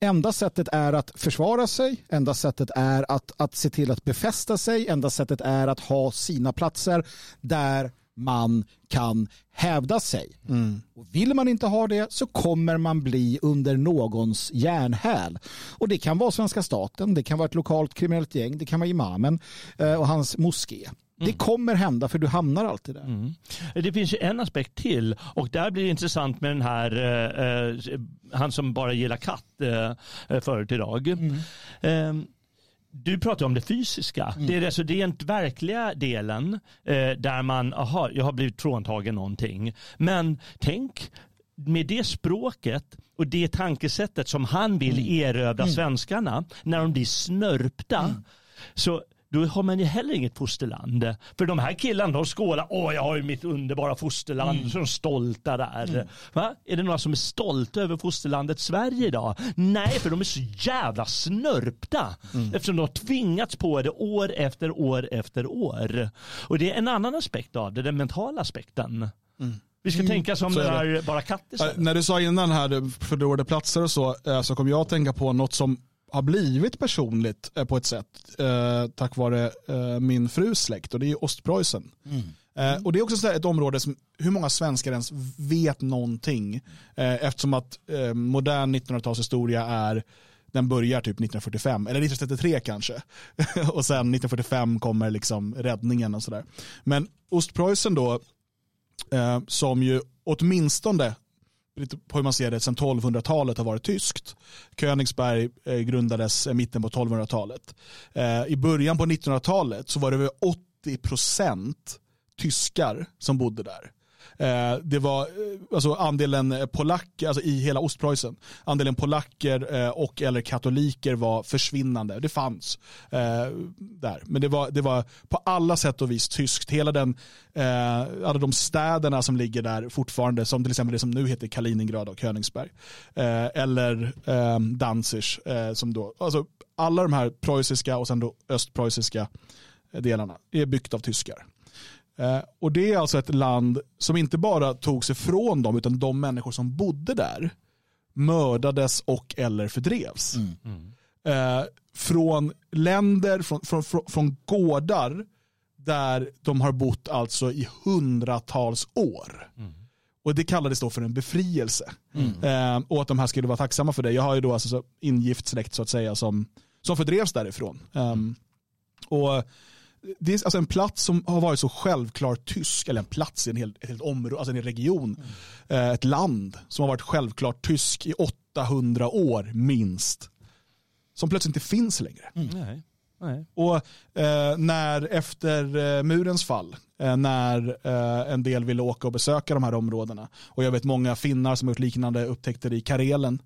Enda sättet är att försvara sig, enda sättet är att, att se till att befästa sig, enda sättet är att ha sina platser där man kan hävda sig. Mm. Och vill man inte ha det så kommer man bli under någons järnhäl. Och det kan vara svenska staten, det kan vara ett lokalt kriminellt gäng, det kan vara imamen eh, och hans moské. Det kommer hända för du hamnar alltid där. Mm. Det finns ju en aspekt till och där blir det intressant med den här, eh, eh han som bara gillar katt eh, förut idag. Mm. Eh, du pratar om det fysiska, mm. det är alltså rent verkliga delen eh, där man, aha, jag har blivit fråntagen någonting. Men tänk med det språket och det tankesättet som han vill mm. erövra mm. svenskarna när de blir snörpta. Mm. Så då har man ju heller inget fosterland. För de här killarna de skålar, åh jag har ju mitt underbara fosterland, mm. de stolta där. Mm. Va? Är det några som är stolta över fosterlandet Sverige idag? Nej, för de är så jävla snörpta. Mm. Eftersom de har tvingats på det år efter år efter år. Och det är en annan aspekt av det, den mentala aspekten. Mm. Vi ska tänka som det. där bara katt Äh, istället. När du sa innan här förlorade platser och så, eh, så kom jag att tänka på något som har blivit personligt eh, på ett sätt eh, tack vare eh, min frus släkt och det är Ostpreussen. Eh, och det är också ett område som hur många svenskar ens vet någonting eftersom att modern 1900-talshistoria är den börjar typ 1945, eller 1933 kanske. och sen 1945 kommer liksom räddningen och sådär. Men Ostpreussen då, eh, som ju åtminstone på hur man ser det, sedan 1200-talet har varit tyskt. Königsberg eh, grundades i mitten på 1200-talet. Eh, I början på 1900-talet så var det över 80% tyskar som bodde där. Eh, Det var eh, alltså andelen eh, polacker, alltså i hela Ostpreussen, andelen polacker eh, och eller katoliker var försvinnande. Det fanns eh, där, men det var, det var på alla sätt och vis tyskt. Hela den, eh, alla de städerna som ligger där fortfarande, som till exempel det som nu heter Kaliningrad och Königsberg, eh, eller eh, Danzig, eh, som då, alltså alla de här preussiska och sen då östpreussiska eh, delarna är byggt av tyskar. Eh, Och det är alltså ett land som inte bara tog sig från dem utan de människor som bodde där mördades och eller fördrevs. Eh, från länder, från, från, från, från gårdar där de har bott alltså i hundratals år. Och det kallades då för en befrielse. Eh, och att de här skulle vara tacksamma för det. Jag har ju då alltså så ingift släkt så att säga som, som fördrevs därifrån. Ehm, och det är alltså en plats som har varit så självklart tysk, eller en plats i en hel, ett helt område, alltså en region, eh, ett land som har varit självklart tysk i 800 år minst. Som plötsligt inte finns längre. Nej. Nej. Och eh, när efter eh, murens fall, eh, när eh, en del ville åka och besöka de här områdena, och jag vet många finnar som har gjort liknande upptäckter i Karelen,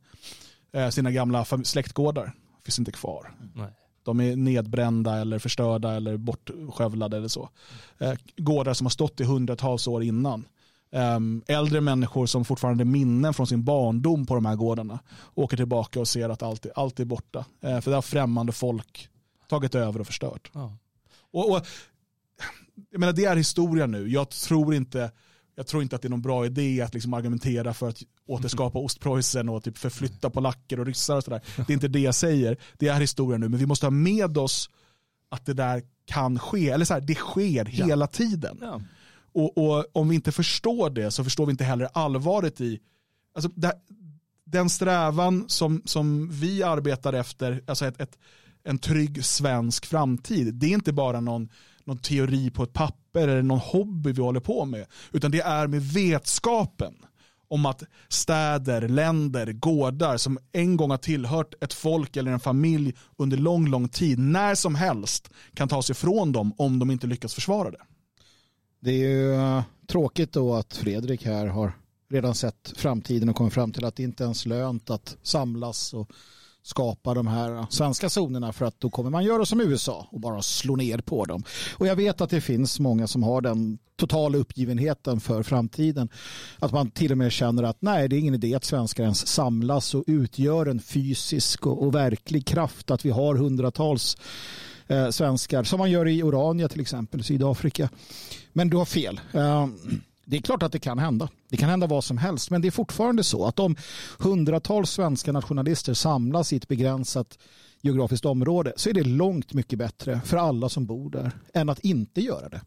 eh, sina gamla släktgårdar, finns inte kvar. Nej. De är nedbrända eller förstörda eller bortskövlade eller så. Eh, gårdar som har stått i hundratals år innan. Ehm, äldre människor som fortfarande minnen från sin barndom på de här gårdarna åker tillbaka och ser att allt är, allt är borta. Eh, för det har främmande folk tagit över och förstört. Ja. Och, och, jag menar, det är historia nu. Jag tror inte, jag tror inte att det är någon bra idé att liksom argumentera för att återskapa Ostpreussen och typ förflytta polacker och ryssar och sådär. Det är inte det jag säger. Det är historia nu, men vi måste ha med oss att det där kan ske. Eller så här, det sker hela tiden. Ja. Och, och om vi inte förstår det så förstår vi inte heller allvaret i alltså det, den strävan som, som vi arbetar efter, alltså ett, ett, en trygg svensk framtid, det är inte bara någon, någon teori på ett papper eller någon hobby vi håller på med, utan det är med vetskapen om att städer, länder, gårdar som en gång har tillhört ett folk eller en familj under lång, lång tid, när som helst kan tas ifrån dem om de inte lyckas försvara det. Det är ju eh, tråkigt då att Fredrik här har redan sett framtiden och kommit fram till att det inte ens lönt att samlas och skapa de här svenska zonerna för att då kommer man göra som USA och bara slå ner på dem. Och jag vet att det finns många som har den totala uppgivenheten för framtiden. Att man till och med känner att nej, det är ingen idé att svenskar ens samlas och utgör en fysisk och, och verklig kraft. Att vi har hundratals eh, svenskar som man gör i Orania till exempel, Sydafrika. Men du har fel. Eh, det är klart att det kan hända. Det kan hända vad som helst. Men det är fortfarande så att om hundratals svenska nationalister samlas i ett begränsat geografiskt område så är det långt mycket bättre för alla som bor där än att inte göra det.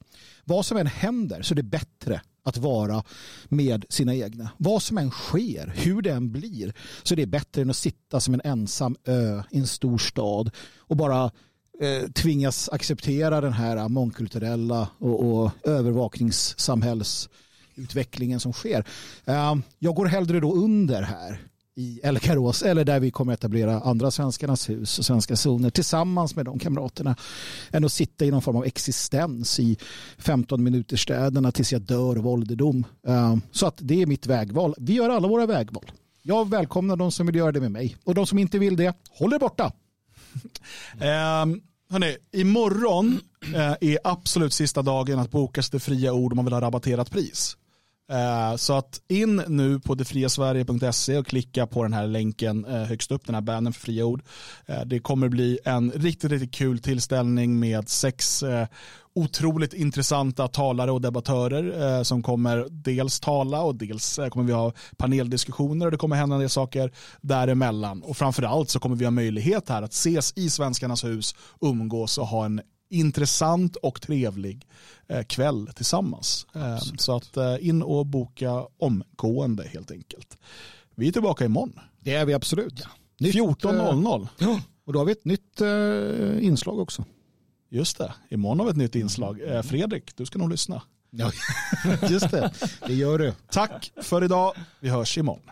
Vad som än händer så är det bättre att vara med sina egna. Vad som än sker, hur det än blir, så är det bättre än att sitta som en ensam ö i en stor stad och bara eh, tvingas acceptera den här mångkulturella och, och utvecklingen som sker. Eh, jag går hellre då under här i Elkarås eller där vi kommer etablera andra svenskarnas hus och svenska zoner tillsammans med de kamraterna än att sitta i någon form av existens i 15 minuters städerna tills jag dör av ålderdom. Eh, så att det är mitt vägval. Vi gör alla våra vägval. Jag välkomnar de som vill göra det med mig och de som inte vill det, håll er borta. Ehm, um, Hörrni, imorgon eh, är absolut sista dagen att boka sig till fria ord om man vill ha rabatterat pris. Eh, så att in nu på detfriasverige.se och klicka på den här länken eh, högst upp, den här bannern för fria ord. Eh, det kommer bli en riktigt, riktigt kul tillställning med sex otroligt intressanta talare och debattörer eh, som kommer dels tala och dels eh, kommer vi ha paneldiskussioner och det kommer hända en del saker däremellan. Och framförallt så kommer vi ha möjlighet här att ses i Svenskarnas hus, umgås och ha en intressant och trevlig eh, kväll tillsammans. Eh, så att eh, in och boka omgående helt enkelt. Vi är tillbaka imorgon. Det är vi absolut. Nytt, 14.00. Ja, och då har vi ett nytt eh, inslag också. Just det, imorgon har vi ett nytt inslag. Eh, Fredrik, du ska nog lyssna. Ja, just det. Det gör du. Tack för idag. Vi hörs imorgon.